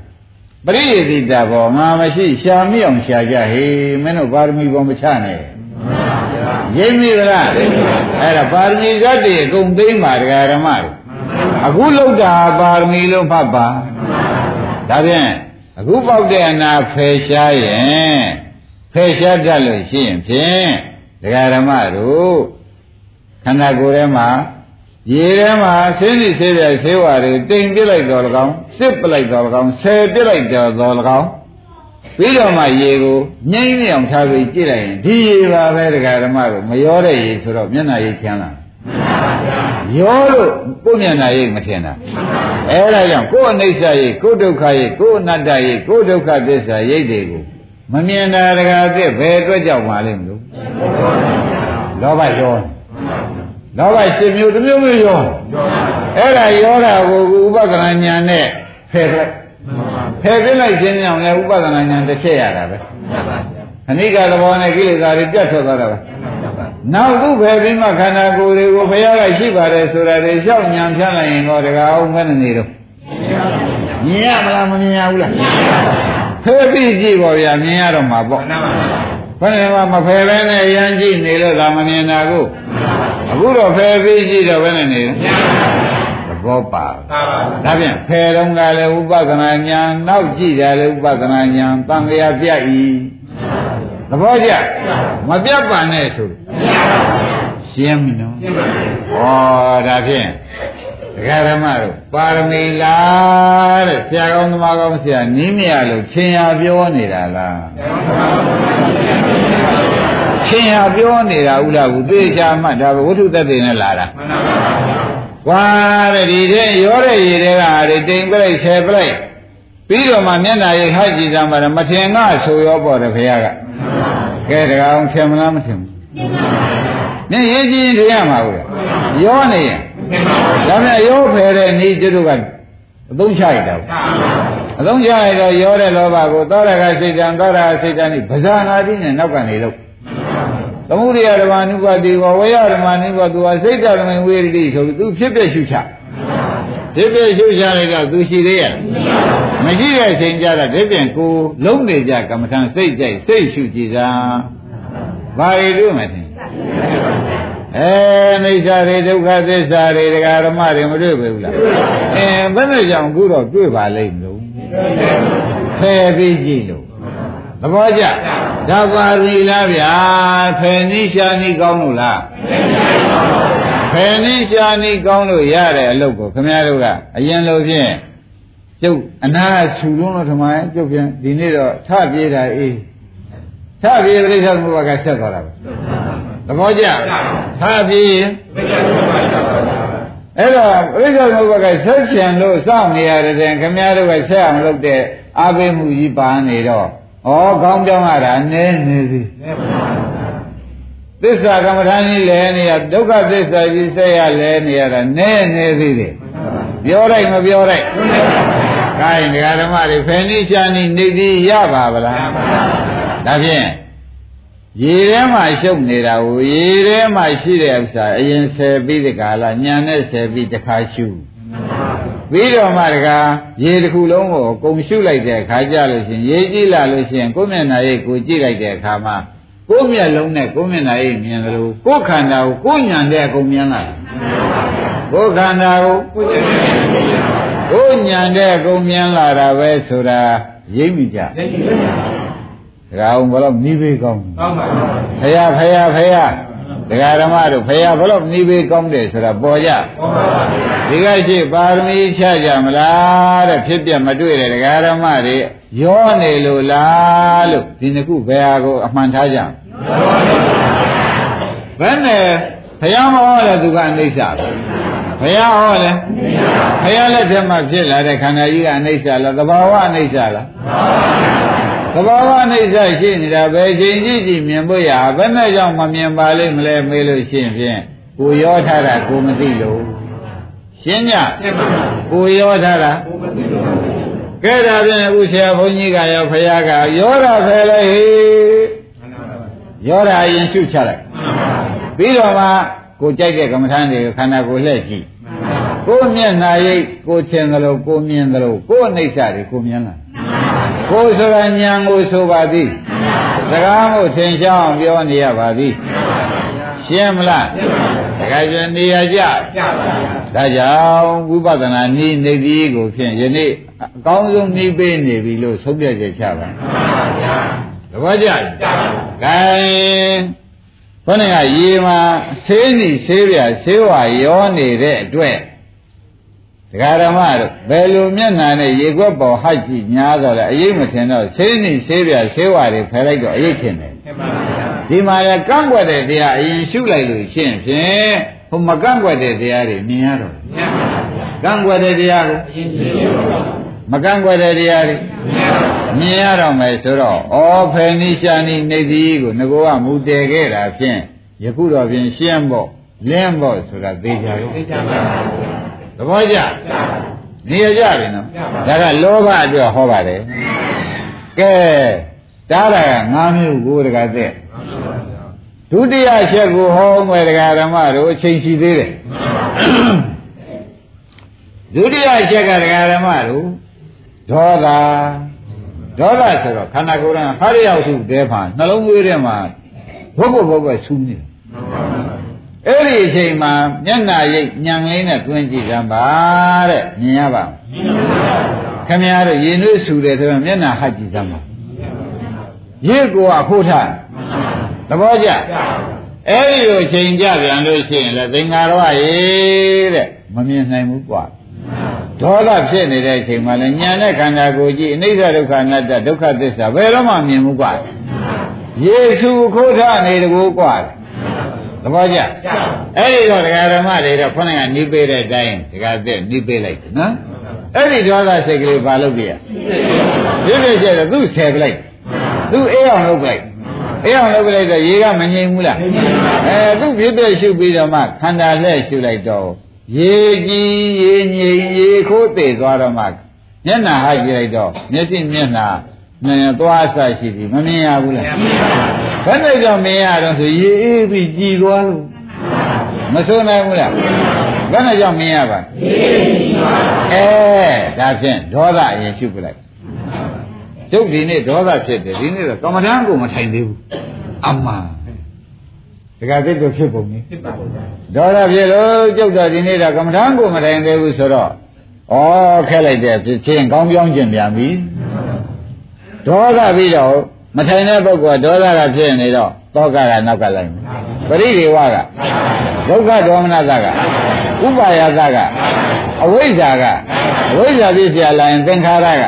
ပရိယေတိတဘောငါမရှိရှာမိအောင်ရှာကြဟေမင်းတို့ပါရမီဘောမချနဲ့ရိပ်မိဗလားအဲ့ဒါပါရမီဇတ်တွေအကုန်သိမ့်ပါဒကာဓမ္မတွေအခုလောက်တာပါရမီလို့ဖတ်ပါဒါဖြင့်အခုပေါက်တဲ့အနာဖယ်ရှားရင်ဖယ်ရှားတတ်လို့ရှိရင်ဖြင့်ဒကာဓမ္မတို့ခန္ဓာကိုယ်ထဲမှာ ရေထဲမှာဆင်းရဲဆေးပြဆေးဝါတွေတိမ်ပြစ်လိုက်တော့၎င်းစစ်ပလိုက်တော့၎င်းဆယ်ပြစ်လိုက်တော့၎င်းပြီးတော့မှရေကိုငိမ့်နေအောင်ထားပြီးကြည့်လိုက်ရင်ဒီရေပါပဲဒကာဓမ္မတို့မရောတဲ့ရေဆိုတော့မျက်နှာရိပ်ချမ်းလာရောလို့ကိုယ်မျက်နှာရိပ်မထင်တာအဲဒါကြောင့်ကိုယ်အနိစ္စရိပ်ကိုယ်ဒုက္ခရိပ်ကိုယ်အနတ္တရိပ်ကိုယ်ဒုက္ခသစ္စာရိပ်တွေကိုမမြင်တာဒကာသစ်ဘယ်အတွက်ကြောင့်ပါလိမ့်မလို့လောဘရော လောဘရှင်မျိုးတစ်မျိုးမျိုးရောအဲ့ဒါရောတာကိုဥပဒနာညာနဲ့ဖယ်လိုက်ဖယ်ပြလိုက်ခြင်းကြောင့်လည်းဥပဒနာညာတစ်ချက်ရတာပဲခဏိကသဘောနဲ့ကိလေသာတွေပြတ်ထွက်သွားတာပဲနောက်သူဖယ်ပြီးမှခန္ဓာကိုယ်တွေကိုဘုရားကရှိပါတယ်ဆိုတာတွေရှောက်ညံဖြန့်လိုက်ရင်တော့တကားအောင်မနေတော့မြင်ရမလားမမြင်ရဘူးလားဖယ်ပြီးကြည့်ပါဗျာမြင်ရတော့မှာပေါ့ ဘယ်နဲ့မှမဖယ်ပဲနဲ့ရမ်းကြည့်နေလို့ဒါမမြင်တာကိုအခုတော့ဖယ်ပြီးကြည့်တော့ဘယ်နဲ့နေသဘောပါဒါဖြင့်ဖယ်တော့ကလည်းဥပဒနာညာနောက်ကြည့်တယ်လည်းဥပဒနာညာတန်လျာပြတ်ဤသဘောကျမပြတ်ပါနဲ့ဆိုရှင်းပြီနော်ဩဒါဖြင့်ဒကာဓမ္မတို့ပါရမီလားတဲ့ဆရာကောင်းသမားကောင်းဆရာနင်းမရလို့ချင်းရပြောနေတာလား ချင်းရပြောနေတာဥလားကူသိချာမှတ်ဒါဝိထုသက်သေနဲ့လာတာမှန်ပါပါကွာတဲ့ဒီတဲ့ရောတဲ့ရေတွေကဟာတွေတိမ်ပလိုက်ဆယ်ပလိုက်ပြီးတော့မှမျက်နာရိပ်ဟကြည့်ကြမှာမထင်ကဆိုရောပေါ့တယ်ဘုရားကကဲတကောင်ထင်မလားမထင်ဘူးနင်းရေးကြည့်ရင်ထင်ရမှာဘူးရောနေရင်ဒါနဲ့ရောဖယ်တဲ့ဤတို့ကအသုံးချရတာအသုံးချရတော့ရောတဲ့လောဘကိုသောရကစိတ်တံသောရကစိတ်တံဒီပဇာနာတိနဲ့နောက်ကနေလို့ သမုဒိယဓမ္မနုပါတိဝဝေယဓမ္မနုပါသူဟာစိတ်တမင်ဝေရတိဆိုပြီးသူဖြစ်ပြရှုချဖြစ်ပြရှုချလိုက်တော့သူရှိသေးရဲ့မရှိတဲ့အချိန်ကြတော့ဒီပြန်ကိုလုံးနေကြကမ္မထံစိတ်ကြိုက်စိတ်ရှုကြည်သာဘာတွေတွေ့မှထင်အဲအိဋ္ဌာတွေဒုက္ခသစ္စာတွေဒကာဓမ္မတွေမတွေ့ဘူးလားအဲဘယ်နဲ့ကြောင့်အခုတော့တွေ့ပါလိမ့်မလို့ဖယ်ပြီးကြည့်လို့သ ဘောကျဒါပါရီလားဗျာဖယ်နိရှာနိကောင်းလို့လားဖယ်နိရှာနိကောင်းလို့ရတဲ့အလုပ်ကိုခင်ဗျားတို့ကအရင်လိုဖြင့်ကျုပ်အနာဆူလုံးတော့ထမရဲ့ကျုပ်ပြန်ဒီနေ့တော့ထပြေးတာအေးထပြေးပြိဿသမုပ္ပါကဆက်သွားတာပဲသဘောကျထပြေးရင်အဲ့တော့ပြိဿသမုပ္ပါကဆက်ချင်လို့စောင့်နေရတဲ့ခင်ဗျားတို့ကဆက်အောင်လုပ်တဲ့အာဘိမှုကြီးပါနေတော့ ဩကောင်းကြောင်းရတာနည်းနေပြီသစ္စာကမ္မထာကြီးလဲနေရဒုက္ခသစ္စာကြီးဆက်ရလဲနေရတာနည်းနေသေးတယ်ပြောလိုက်မပြောလိုက်ခိုင်းဒကာဓမ္မတွေဖယ်နိရှာနိနေတိရပါဗလားဒါဖြင့်ရေထဲမှာရှုပ်နေတာကိုရေထဲမှာရှိတဲ့ဥစ္စာအရင်ဆယ်ပြီးဒီကလာညံနဲ့ဆယ်ပြီးတစ်ခါရှု ပြီးတော့မှတကားရေတစ်ခုလုံးကိုကုံရှုလိုက်တဲ့အခါကျလို့ရှိရင်ရေကြည့်လာလို့ရှိရင်ကိုယ်မျက်နှာရိပ်ကိုကြည့်လိုက်တဲ့အခါမှာကိုယ်မျက်လုံးနဲ့ကိုယ်မျက်နှာရိပ်မြင်တယ်လို့ကိုယ်ခန္ဓာကိုကိုယ်ညံတဲ့အကုန်မြင်လာကိုယ်ခန္ဓာကိုကိုယ်ညံတဲ့အကုန်မြင်လာတာပဲဆိုတာရိပ်မိကြရိပ်မိပါဒကာအောင်ဘယ်တော့နှီးပေးကောင်းကောင်းပါဘူးဖယားဖယားဖယား ဒကာဓမ္မတို့ဖယားဘယ်တော့နှီးပေးကောင်းတယ်ဆိုတာပေါ်ကြပေါ်ပါပါဒီကရှိပါရမီချကြမလားတဲ့ဖြစ်ပြမတွေ့တဲ့ဒကာဓမ္မတွေရောနေလို့လားလို့ဒီနှစ်ခုဘယ်ဟာကိုအမှန်ထားကြဘယ်နဲ့ဖယားမဟောလဲသူကအနိစ္စဘုရားဟောလဲဘုရားလက်ထက်မှာဖြစ်လာတဲ့ခန္ဓာကြီးကအနိစ္စလားသဘာဝအနိစ္စလား သဘာဝအနိစ္စရှိနေတာပဲချိန်ကြည့်ကြည့်မြင်ဖို့ရဘယ်နဲ့ကြောင့်မမြင်ပါလိမ့်မလဲမေးလို့ရှိရင်ဖြင့်ကိုရောထားတာကိုမသိလို့ရှင်းညကိုရောထားတာကဲဒါဖြင့်အခုဆရာဘုန်းကြီးကရောဖရာကရောတာဖယ်လိုက်ဟေရောတာအရင်ရှုချလိုက်ပြီးတော့မှကိုကြိုက်တဲ့ကမ္မထာတွေကိုခန္ဓာကိုယ်လှည့်ကြည့်ကိုမျက်နာရိပ်ကိုထင်သလိုကိုမြင်သလိုကိုအနိစ္စတွေကိုမြင်လာ ကိုဆိုတာညာကိုဆိုပါသည်စကားမို့ထင်ရှားအောင်ပြောနေရပါသည်ရှင်းမလားတခါကျနေရကြဒါကြောင့်ဝိပဿနာနည်းနေသည်ကိုဖြင့်ယနေ့အကောင်းဆုံးနည်းပေးနေပြီလို့ဆုံးဖြတ်ချက်ချပါသဘောကျလား gain ဘုန်းကရေမှာဆေးစီဆေးပြဆေးဝါရောနေတဲ့အတွက် ဒကာဓမ္မတို့ဘယ်လိုမျက်နှာနဲ့ရေခွက်ပေါ်ဟိုက်ကြည့်ညားတော့လဲအရေးမထင်တော့ဆေးစီဆေးပြဆေးဝါတွေဖယ်လိုက်တော့အရေးထင်တယ်ဒီမှာလည်းကန့်ကွက်တဲ့တရားအရင်ရှုလိုက်လို့ရှင်းဖြင့်ဟိုမကန့်ကွက်တဲ့တရားတွေမြင်ရတော့ကန့်ကွက်တဲ့တရားကိုအရင်ရှင်းမကန့်ကွက်တဲ့တရားတွေမြင်ရတော့မယ်ဆိုတော့ဩဖေနိရှာနိနေသည်ကိုငကောကမူတည်ခဲ့တာဖြင့်ယခုတော့ဖြင့်ရှင်းဖို့လင်းဖို့ဆိုတာသိကြရောသိကြပါဘူး သဘောကျနေရကြပြီနော်ဒါကလောဘအတွက်ဟောပါတယ်ကဲတားတာက၅မျိုးကိုတကတဲ့ဒုတိယချက်ကိုဟောမယ်တရားဓမ္မတို့အချိန်ရှိသေးတယ်ဒုတိယချက်ကတရားဓမ္မတို့ဒေါသဒေါသဆိုတော့ခန္ဓာကိုယ်ကဟာရရောက်စုတဲဖာနှလုံးသွေးထဲမှာဘုတ်ဘုတ်ဘုတ်ပဲဆူးနေ အဲ့ဒီအချိန်မှာမျက်နာရိပ်ညံလေးနဲ့တွင်းကြည့်ကြပါတဲ့မြင်ရပါ့မလားခင်ဗျားတို့ရင်နှွေးဆူတယ်ဆိုရင်မျက်နာဟတ်ကြည့်ကြပါရိပ်ကိုကဖို့ထားသဘောကျအဲ့ဒီလိုချိန်ကြပြန်လို့ရှိရင်လည်းသင်္ကာရဝရေတဲ့မမြင်နိုင်ဘူးကွာဒေါသဖြစ်နေတဲ့အချိန်မှာလည်းညာနဲ့ခန္ဓာကိုယ်ကြည့်အနိစ္စဒုက္ခအနတ္တဒုက္ခသစ္စာဘယ်တော့မှမြင်ဘူးကွာယေရှုခိုးထနေတကူကွာတယ် သဘောကျအဲ့ဒီတော့ဒကာဓမ္မတွေတော့ခေါင်းကနှီးပေးတဲ့အတိုင်းဒကာတဲ့နှီးပေးလိုက်တယ်နော်အဲ့ဒီဒေါသစိတ်ကလေးဘာလုပ်ပြရဒီလိုကျတော့သူ့ဆယ်ပလိုက်သူ့အေးအောင်လုပ်လိုက်အေးအောင်လုပ်လိုက်တော့ရေကမငြိမ်ဘူးလားအဲသူ့ဖြစ်တဲ့ရှုပြီးတော့မှခန္ဓာလှည့်ရှုလိုက်တော့ရေကြီးရေငြိမ်ရေခိုးသေးသွားတော့မှမျက်နှာဟကြည့်လိုက်တော့မျက်စိမျက်နှာနည်းသွားအဆရှိပြီမမြင်ရဘူးလားမမြင်ပါဘူး ဘယ်နဲ့ကြောင့်မြင်ရတော့ဆိုရေအေးပြီးကြည်သွားလို့မဆိုးနိုင်ဘူးလားဘယ်နဲ့ကြောင့်မြင်ရပါအဲဒါဖြင့်ဒေါသအရင်ရှုပလိုက်ကျုပ်ဒီနေ့ဒေါသဖြစ်တယ်ဒီနေ့တော့ကမ္မဋ္ဌာန်းကိုမထိုင်သေးဘူးအမှန်တခါသိတော့ဖြစ်ပုံနေဖြစ်ပါဘူးဒေါသဖြစ်လို့ကျုပ်တော်ဒီနေ့တော့ကမ္မထမ်းကိုမတိုင်သေးဘူးဆိုတော့ဩခက်လိုက်တဲ့ဖြစ်ချင်းကောင်းပြောင်းကျင်ပြန်ပြီဒေါသပြီးတော့ မထိုင်တဲ့ပုဂ္ဂိုလ်ကဒေါသကဖြစ်နေတော့ပသောကကနောက်ကလိုက်မယ်ပရိဒေဝကဒုက္ခဒေါမနတကဥပါယသကအဝိဇ္ဇာကအဝိဇ္ဇာပြည့်စရာလာရင်သင်္ခါရက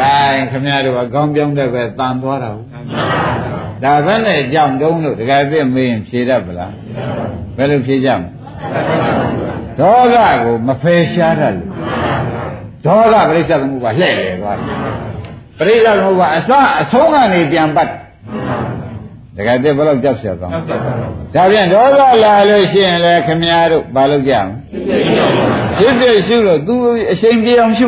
ဒါခင်ဗျားတို့ကကောင်းပြောင်းတဲ့ပဲတန်သွားတာဟုတ်ဒါပဲနဲ့ကြောင့်တုံးလို့တကယ်ပြည့်မေးရင်ဖြေတတ်ပလားဘယ်လိုဖြေကြမလဲဒေါသကိုမဖယ်ရှားတတ်လို့ဒေါသပရိစ္ဆေသမုပ္ပါလှည့်လေသွားတယ် ပရိစ္ဆေသမုပ္ပါအစအဆုံးကနေပြန်ပတ်တကယ်တည်းဘယ်တော့ကြောက်เสียကောင်းဒါပြန်ဒေါသလာလို့ရှိရင်လည်းခမည်းတော်ဘာလုပ်ကြမလဲဖြစ်ဖြစ်ရှုလို့သူအချိန်ပြေအောင်ရှု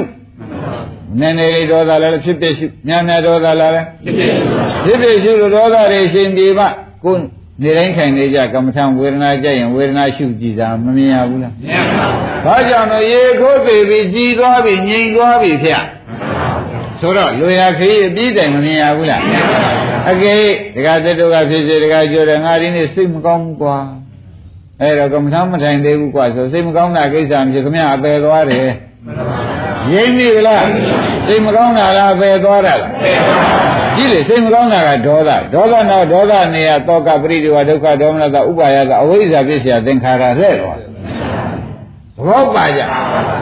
နည်းနည်းလေးဒေါသလာလည်းဖြစ်ဖြစ်ရှုများများဒေါသလာလည်းဖြစ်ဖြစ်ရှုလို့ဒေါသတွေအချိန်ပြေမှကိုယ်နေတိုင်းခိုင်နေကြကမ္မထံဝေဒနာကြရင်ဝေဒနာရှုကြည့်တာမမြင်ရဘူးလားမြင်ပါဘူး။ဘာကြောင့်လဲရေခိုးသေးပြီးကြည်သွားပြီးငြိမ်သွားပြီးဖျက် ဆိုတော့လူရခရီးအပြီးတိုင်မမြင်ရဘူးလားအကယ်ဒကာတတုကဖြစ်စေဒကာကျော်တယ်ငါဒီနေ့စိတ်မကောင်းဘူးကွာအဲ့တော့ကမ္မထာမထိုင်သေးဘူးကွာဆိုစိတ်မကောင်းတာကိစ္စမျိုးခမရအပယ်သွားတယ်ရင်းပြီလားစိတ်မကောင်းတာလားပယ်သွားတာလားကြည့်လေစိတ်မကောင်းတာကဒေါသဒေါသတော့ဒေါသနေရတောကပရိဒီဝဒုက္ခဒေါမနတာဥပါယတာအဝိဇ္ဇာပစ္စယသင်္ခါရလဲ့သွားဘောပါကြ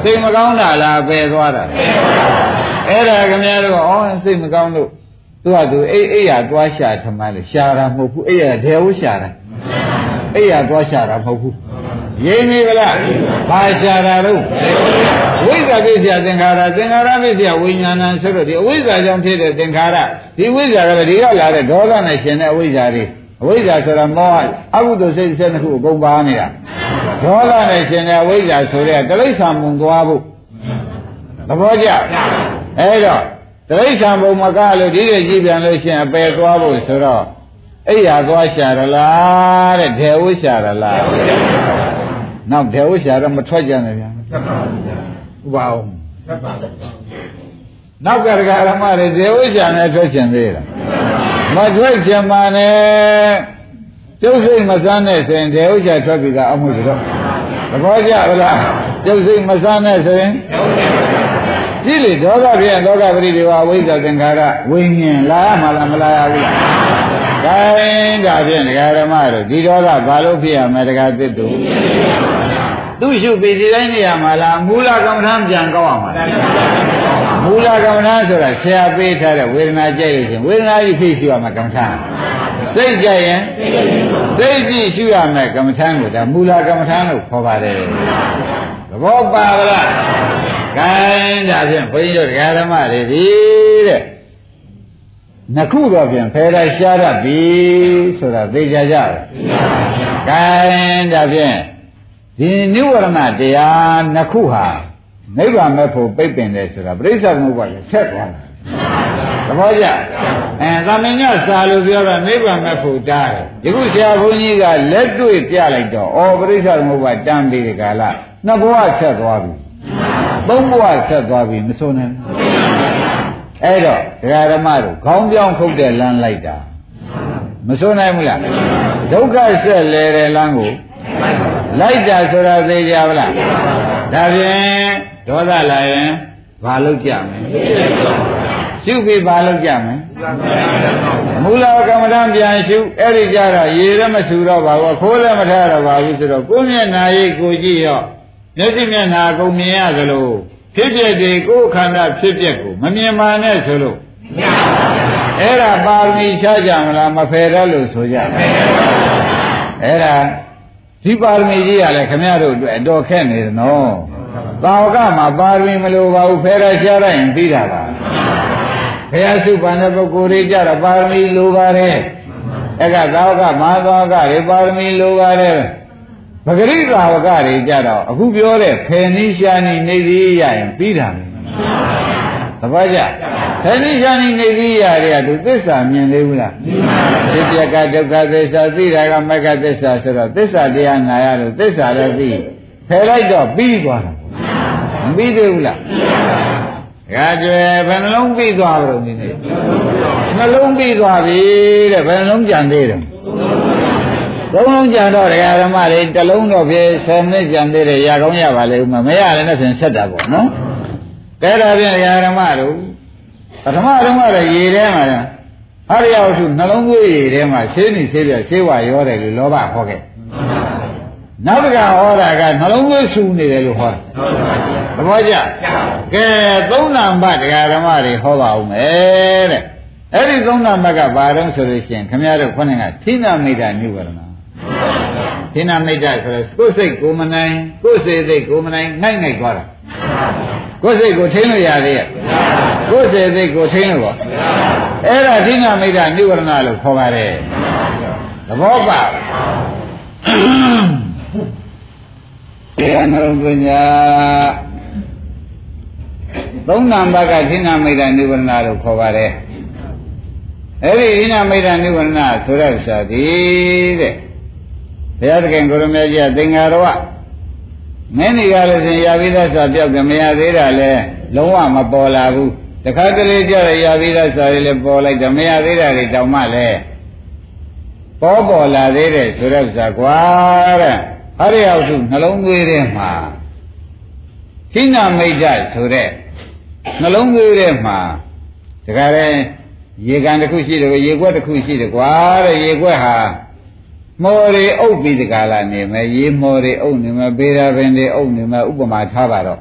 စိတ်မကောင်းတာလားပယ်သွားတာလား အဲ့ဒါခင်ဗျားတို့အော်စိတ်မကောင်းလို့သူကသူအိအိရသွားရှာထမလို့ရှာတာမဟုတ်ဘူးအိရဒေဝရှာတာအိရသွားရှာတာမဟုတ်ဘူးရင်းနေဗလားဘာရှာတာတော့ဝိဇ္ဇာပြည့်စရာသင်္ခါရသင်္ခါရပြည့်စရာဝိညာဏဆိုတော့ဒီအဝိဇ္ဇာကြောင့်ဖြစ်တဲ့သင်္ခါရဒီဝိဇ္ဇာကလည်းဒီကလာတဲ့ဒေါသနဲ့ရှင်တဲ့အဝိဇ္ဇာတွေအဝိဇ္ဇာဆိုတာမောဟအကုသိုလ်စိတ်၁၂ခုအကုန်ပါနေတာဒေါသနဲ့ရှင်တဲ့အဝိဇ္ဇာဆိုတဲ့တိရစ္ဆာန်မုံသွားဖို့သဘောကျ အဲ့တော့တိရစ္ဆာန်ဘုံမကလို့ဒီလိုကြည့်ပြန်လို့ရှိရင်အပယ်သွားဖို့ဆိုတော့အိယာသွားရှာရလားတဲ့ဒေဝရှာရလားနောက်ဒေဝရှာတော့မထွက်ကြနဲ့ဗျာဥပါအောင်နောက်ကရကရမတွေဒေဝရှာနဲ့ထွက်ချင်သေးလားမထွက်ချင်ပါနဲ့ကျုပ်စိတ်မစမ်းနဲ့ဆိုရင်ဒေဝရှာထွက်ပြီကအမှုဆိုတော့သဘောကျလားကျုပ်စိတ်မစမ်းနဲ့ဆိုရင် ကြည့်လေဒေါသပြည့်ဒေါကပရိဒီဝဝိဇ္ဇာသင်္ခါရဝိညာဉ်လာရမှာလားမလာရဘူးလားဒါရင်ဒါဖြင့်ဒကာဓမ္မတို့ဒီဒေါသဘာလို့ဖြစ်ရမလဲဒကာသစ်တို့သူရှုပြီးဒီတိုင်းနေရမှာလားမူလကမ္မထံပြန်ကောက်အောင်မှာမူလကမ္မထံဆိုတာဆရာပေးထားတဲ့ဝေဒနာကြိုက်လို့ရှင်ဝေဒနာကြီးဖြစ်ရှုရမှာကမ္မထံစိတ်ကြိုက်ရင်စိတ်ကြည့်ရှုရမယ်ကမ္မထံကိုဒါမူလကမ္မထံလို့ခေါ်ပါတယ်သဘောပါလား ကဲဒါဖြင့်ဘုန်းကြီးတို့ဒကာဓမ္မတွေဒီတဲ့နှစ်ခုတော့ဖြင့်ဖယ်ရရှားရပြီဆိုတာသိကြကြတယ်ကဲဒါဖြင့်ဒီနိဝရဏတရားနှစ်ခုဟာနိဗ္ဗာန်မဲ့ဖို့ပိတ်ပင်တယ်ဆိုတာပြိဿသမုပ္ပါဒ်ဆက်သွားတယ်သဘောကျအဲသမင်ညစာလို့ပြောတော့နိဗ္ဗာန်မဲ့ဖို့တားတယ်ဒီခုဆရာဘုန်းကြီးကလက်တွေ့ပြလိုက်တော့ဩပြိဿသမုပ္ပါဒ်တန်းပြီးဒီကလာနှစ်ဘဝဆက်သွားပြီ သုံးဘဝဆက်သွားပြီမဆိုနိုင်အဲ့တော့ဒကာဓမ္မတို့ခေါင်းပြောင်းခုတ်တဲ့လမ်းလိုက်တာမဆိုနိုင်ဘူးလားဒုက္ခဆက်လဲတဲ့လမ်းကိုလိုက်တာဆိုတာသိကြပါလားဒါဖြင့်ဒေါသလာရင်ဘာလုပ်ကြမလဲရှုပြီးဘာလုပ်ကြမလဲမူလကမ္မဋ္ဌာန်းပြန်ရှုအဲ့ဒီကြတော့ရေလည်းမဆူတော့ပါဘူးခိုးလည်းမထားတော့ပါဘူးဆိုတော့ကိုယ်မျက်နာရိပ်ကိုကြည့်ရော မျက်စိမျက်နာကုန်မြင်ရသလိုဖြစ်ဖြစ်တွေကိုယ်ခန္ဓာဖြစ်ဖြစ်ကိုမမြင်ပါနဲ့ဆိုလို့အဲ့ဒါပါရမီချကြမလားမဖယ်တော့လို့ဆိုကြအဲ့ဒါဒီပါရမီကြီးကလည်းခမရတို့အတွက်အတော်ခက်နေတယ်နော်သာဝကမှာပါရမီမလိုပါဘူးဖယ်ရရှားလိုက်ရင်ပြီးတာပါဘုရားစုပန်တဲ့ပုဂ္ဂိုလ်တွေကြတော့ပါရမီလိုပါတယ်အဲ့ကသာဝကမဟာသာဝကတွေပါရမီလိုပါတယ် ပဂရိသာဝကတွေကြတော့အခုပြောတဲ့ဖယ်နိရှာနိနေသေးရရင်ပြီးတာပဲသဘောကျဖယ်နိရှာနိနေသေးရတဲ့ကသူသစ္စာမြင်သေးဘူးလားမြင်ပါဘူးဖြစ်ပြကဒုက္ခသစ္စာသိတာကမက္ခသစ္စာဆိုတော့သစ္စာတရားနာရလို့သစ္စာလည်းသိဖယ်လိုက်တော့ပြီးသွားတာမပြီးသေးဘူးလားဒါကြွယ်ဘယ်နှလုံးပြီးသွားကြလို့ဒီနေ့နှလုံးပြီးသွားပြီတဲ့ဘယ်နှလုံးကြံသေးတယ် သုံးလုံးကြံတော့တရားဓမ္မတွေတစ်လုံးတော့ဖြင့်10မိနစ်ကြံသေးတယ်ရကောင်းရပါလေဥမမရလည်းနဲ့ဖြင့်ဆက်တာပေါ့နော်ကဲဒါဖြင့်တရားဓမ္မတို့ပထမတုန်းကတော့ရေထဲမှာဟာရရောက်စုနှလုံးသွေးရည်ထဲမှာရှင်းနေရှင်းပြရှင်းဝရောတယ်လို့လောဘဟောခဲ့နောက်တစ်ခါဟောတာကနှလုံးသွေးဆူနေတယ်လို့ဟောတာသဘောကျကဲသုံးနာမတရားဓမ္မတွေဟောပါဦးမယ်တဲ့အဲ့ဒီသုံးနာမကဘာတော့ဆိုလို့ရှိရင်ခမရတို့ခေါင်းကသီနာမိတ်တာနိဝရဏ သီနာမိတ်တာဆိုတော့ကိုယ်စိတ်ကိုမနိုင်ကိုယ်စိတ်စိတ်ကိုမနိုင်ငိုက်ငိုက်သွားတာကိုယ်စိတ်ကိုထိန်းလို့ရသေးရဲ့ကိုယ်စိတ်စိတ်ကိုထိန်းလို့ပေါ့အဲ့ဒါသီနာမိတ်တာနိဝရဏလို့ခေါ်ပါတယ်သဘောပါတရားနှလုံးသွင်းညာသုံးနံပါတ်ကသီနာမိတ်တာနိဝရဏလို့ခေါ်ပါတယ်အဲ့ဒီသီနာမိတ်တာနိဝရဏဆိုတဲ့ဥစ္စာဒီတဲ့ ဘုရားသခင်ကိုရမေကြီးကသင်္ဃာတော်ကမင်းနေရလို့ရှင်ရပြီးသားဆိုပြောက်ကမရသေးတာလဲလုံးဝမပေါ်လာဘူးတခါတလေကြရရပြီးသားဆိုရင်လည်းပေါ်လိုက်တယ်မရသေးတာတွေတောင်မှလည်းပေါ်ပေါ်လာသေးတယ်ဆိုတဲ့ဥစ္စာကွာတဲ့ဟာရရောက်စုနှလုံးသွေးထဲမှာခိဏမိတ်တဆိုတဲ့နှလုံးသွေးထဲမှာတခါတည်းရေကန်တစ်ခုရှိတယ်ရေခွက်တစ်ခုရှိတယ်ကွာတဲ့ရေခွက်ဟာ မော်ရီအုပ်ပြီးတကလာနေမယ်ရေမော်ရီအုပ်နေမယ်ပေရာပင်တွေအုပ်နေမယ်ဥပမာထားပါတော့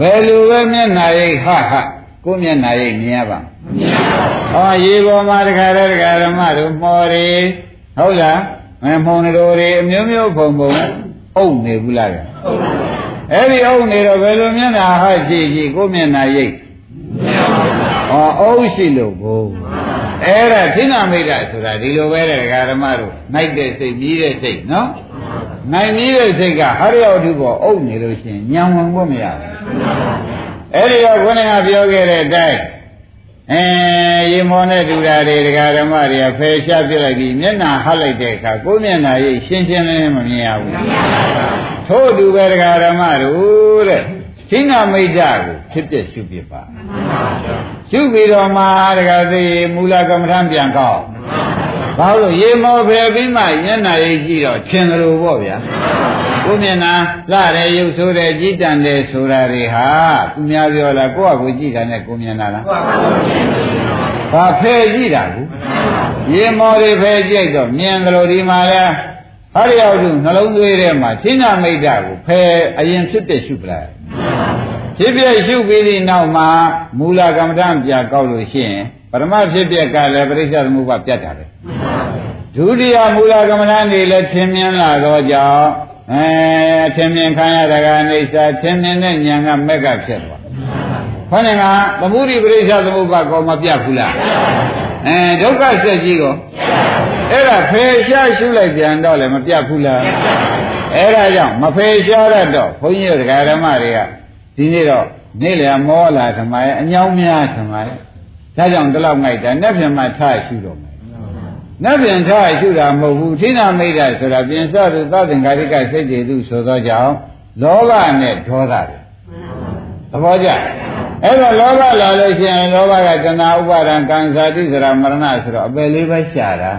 ဘယ်လိုပဲမျက်နာရိပ်ဟဟကိုမျက်နာရိပ်မြင်ရပါမမြင်ပါဘူးဟောရေပေါ်မှာတခါတည်းတခါဓမ္မတို့မော်ရီဟုတ်လားမမုံတို့တွေအမျိုးမျိုးဖုံဖုံအုပ်နေဘူးလားဟုတ်ပါဘူးအဲ့ဒီအုပ်နေတော့ဘယ်လိုမျက်နာဟကြည့်ကြည့်ကိုမျက်နာရိပ်မြင်ပါဘူးဟောအုပ်ရှိလို့ဘုံ အဲ့ဒါသင်္နာမိတ်တာဆိုတာဒီလိုပဲတဲ့ဒကာဓမ္မတို့နိုင်တဲ့စိတ်မြည်တဲ့စိတ်နော်နိုင်မြည်တဲ့စိတ်ကဟရိယဝတ္ထုပေါ်အုပ်နေလို့ရှိရင်ညံဝင်ဖို့မရဘူးအဲ့ဒီတော့ခေါင်းကပြောခဲ့တဲ့အတိုင်းအဲရေမောနဲ့တူတာတွေဒကာဓမ္မတွေကဖယ်ရှားပြလိုက်ပြီးမျက်နှာဟပ်လိုက်တဲ့အခါကိုယ်မျက်နှာရိပ်ရှင်းရှင်းလင်းလင်းမမြင်ရဘူးထို့တူပဲဒကာဓမ္မတို့တဲ့ သင်္နာမိတ်တာကိုဖြစ်ဖြစ်ရှုပြပါရှုပြီးတော့မှတခါသေးမူလကမ္မထပြန်ကောက်ဘာလို့ရေမောဖယ်ပြီးမှညနာရေးကြည့်တော့ထင်တယ်လို့ပေါ့ဗျာကိုမျက်နှာလှတယ်ရုပ်ဆိုးတယ်ကြည်တန်တယ်ဆိုတာတွေဟာသူများပြောလားကိုယ့်အကူကြည့်တာနဲ့ကိုမျက်နှာလားဘာဖယ်ကြည့်တာကူရေမောတွေဖယ်ကြည့်တော့မြင်တယ်လို့ဒီမှာလဲဟရိယဝတ္ထုနှလုံးသွေးထဲမှာသင်္နာမိတ်တာကိုဖယ်အရင်ဖြစ်တဲ့ရှုပလိုက် ဖြစ်ပြရှုပြီးဒီနောက်မှာမူလကမ္မဋ္ဌာန်းပြကောက်လို့ရှိရင်ပရမဖြစ်ပြကလည်းပရိစ္ဆေသမုပ္ပါပြတ်တာပဲဒုတိယမူလကမ္မဋ္ဌာန်းတွေလည်းသင်မြင်လာတော့ကြောင့်အဲသင်မြင်ခံရတာကနေစာသင်မြင်တဲ့ဉာဏ်ကမက်ကဖြစ်သွားခေါင်းကသမုဒိပရိစ္ဆေသမုပ္ပါကောမပြတ်ဘူးလားအဲဒုက္ခစက်ကြီးကိုအဲ့ဒါဖယ်ရှားရှုလိုက်ပြန်တော့လည်းမပြတ်ဘူးလားအဲ့ဒါကြောင့်မဖယ်ရှားရတော့ဘုန်းကြီးတို့ဓမ္မတွေက ဒီနေ့တော့နေ့လည်မောလာဓမ္မရဲ့အညောင်းများဓမ္မရဲ့ဒါကြောင့်ဒီလောက်ငိုက်တာနဲ့ပြန်မှထားရှုတော့မယ်နဲ့ပြန်ထားရှုတာမဟုတ်ဘူးထိနာမိတ်တာဆိုတာပြင်စသူသသင်္ခါရိကစိတ်တွေသူဆိုသောကြောင့်လောဘနဲ့ဒေါသတွေသဘောကျအဲ့တော့လောဘလာလို့ရှိရင်လောဘကတဏှာဥပါဒံကံဇာတိစရာမရဏဆိုတော့အပယ်လေးပဲရှာတာ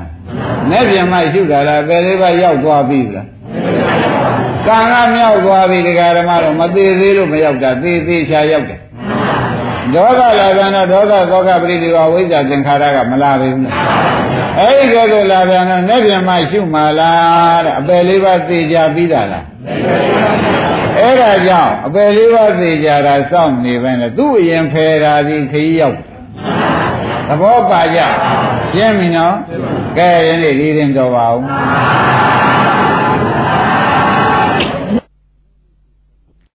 နဲ့ပြန်မှရှုတာလားအပယ်လေးပဲရောက်သွားပြီလား ကံကမြောက်သွားပြီဒကာဓမ္မတော့မသေးသေးလို့မရောက်တာသေးသေးချာရောက်တယ်ဒေါသလာပြန်တော့ဒေါသသောကပရိဒီဝဝိဇ္ဇာသင်္ခါရကမလာဘူးလားအဲ့ဒီကဲဆိုလာပြန်တော့နဲ့ပြန်မှရှုမှလားတဲ့အပယ်လေးပါးသိကြပြီးတာလားအဲ့ဒါကြောင့်အပယ်လေးပါးသိကြတာစောင့်နေပဲလေသူ့အရင်ဖယ်တာဒီခရီးရောက်သဘောပါကြရှင်းပြီနော်ကဲယနေ့ဒီရင်တော်ပါအောင်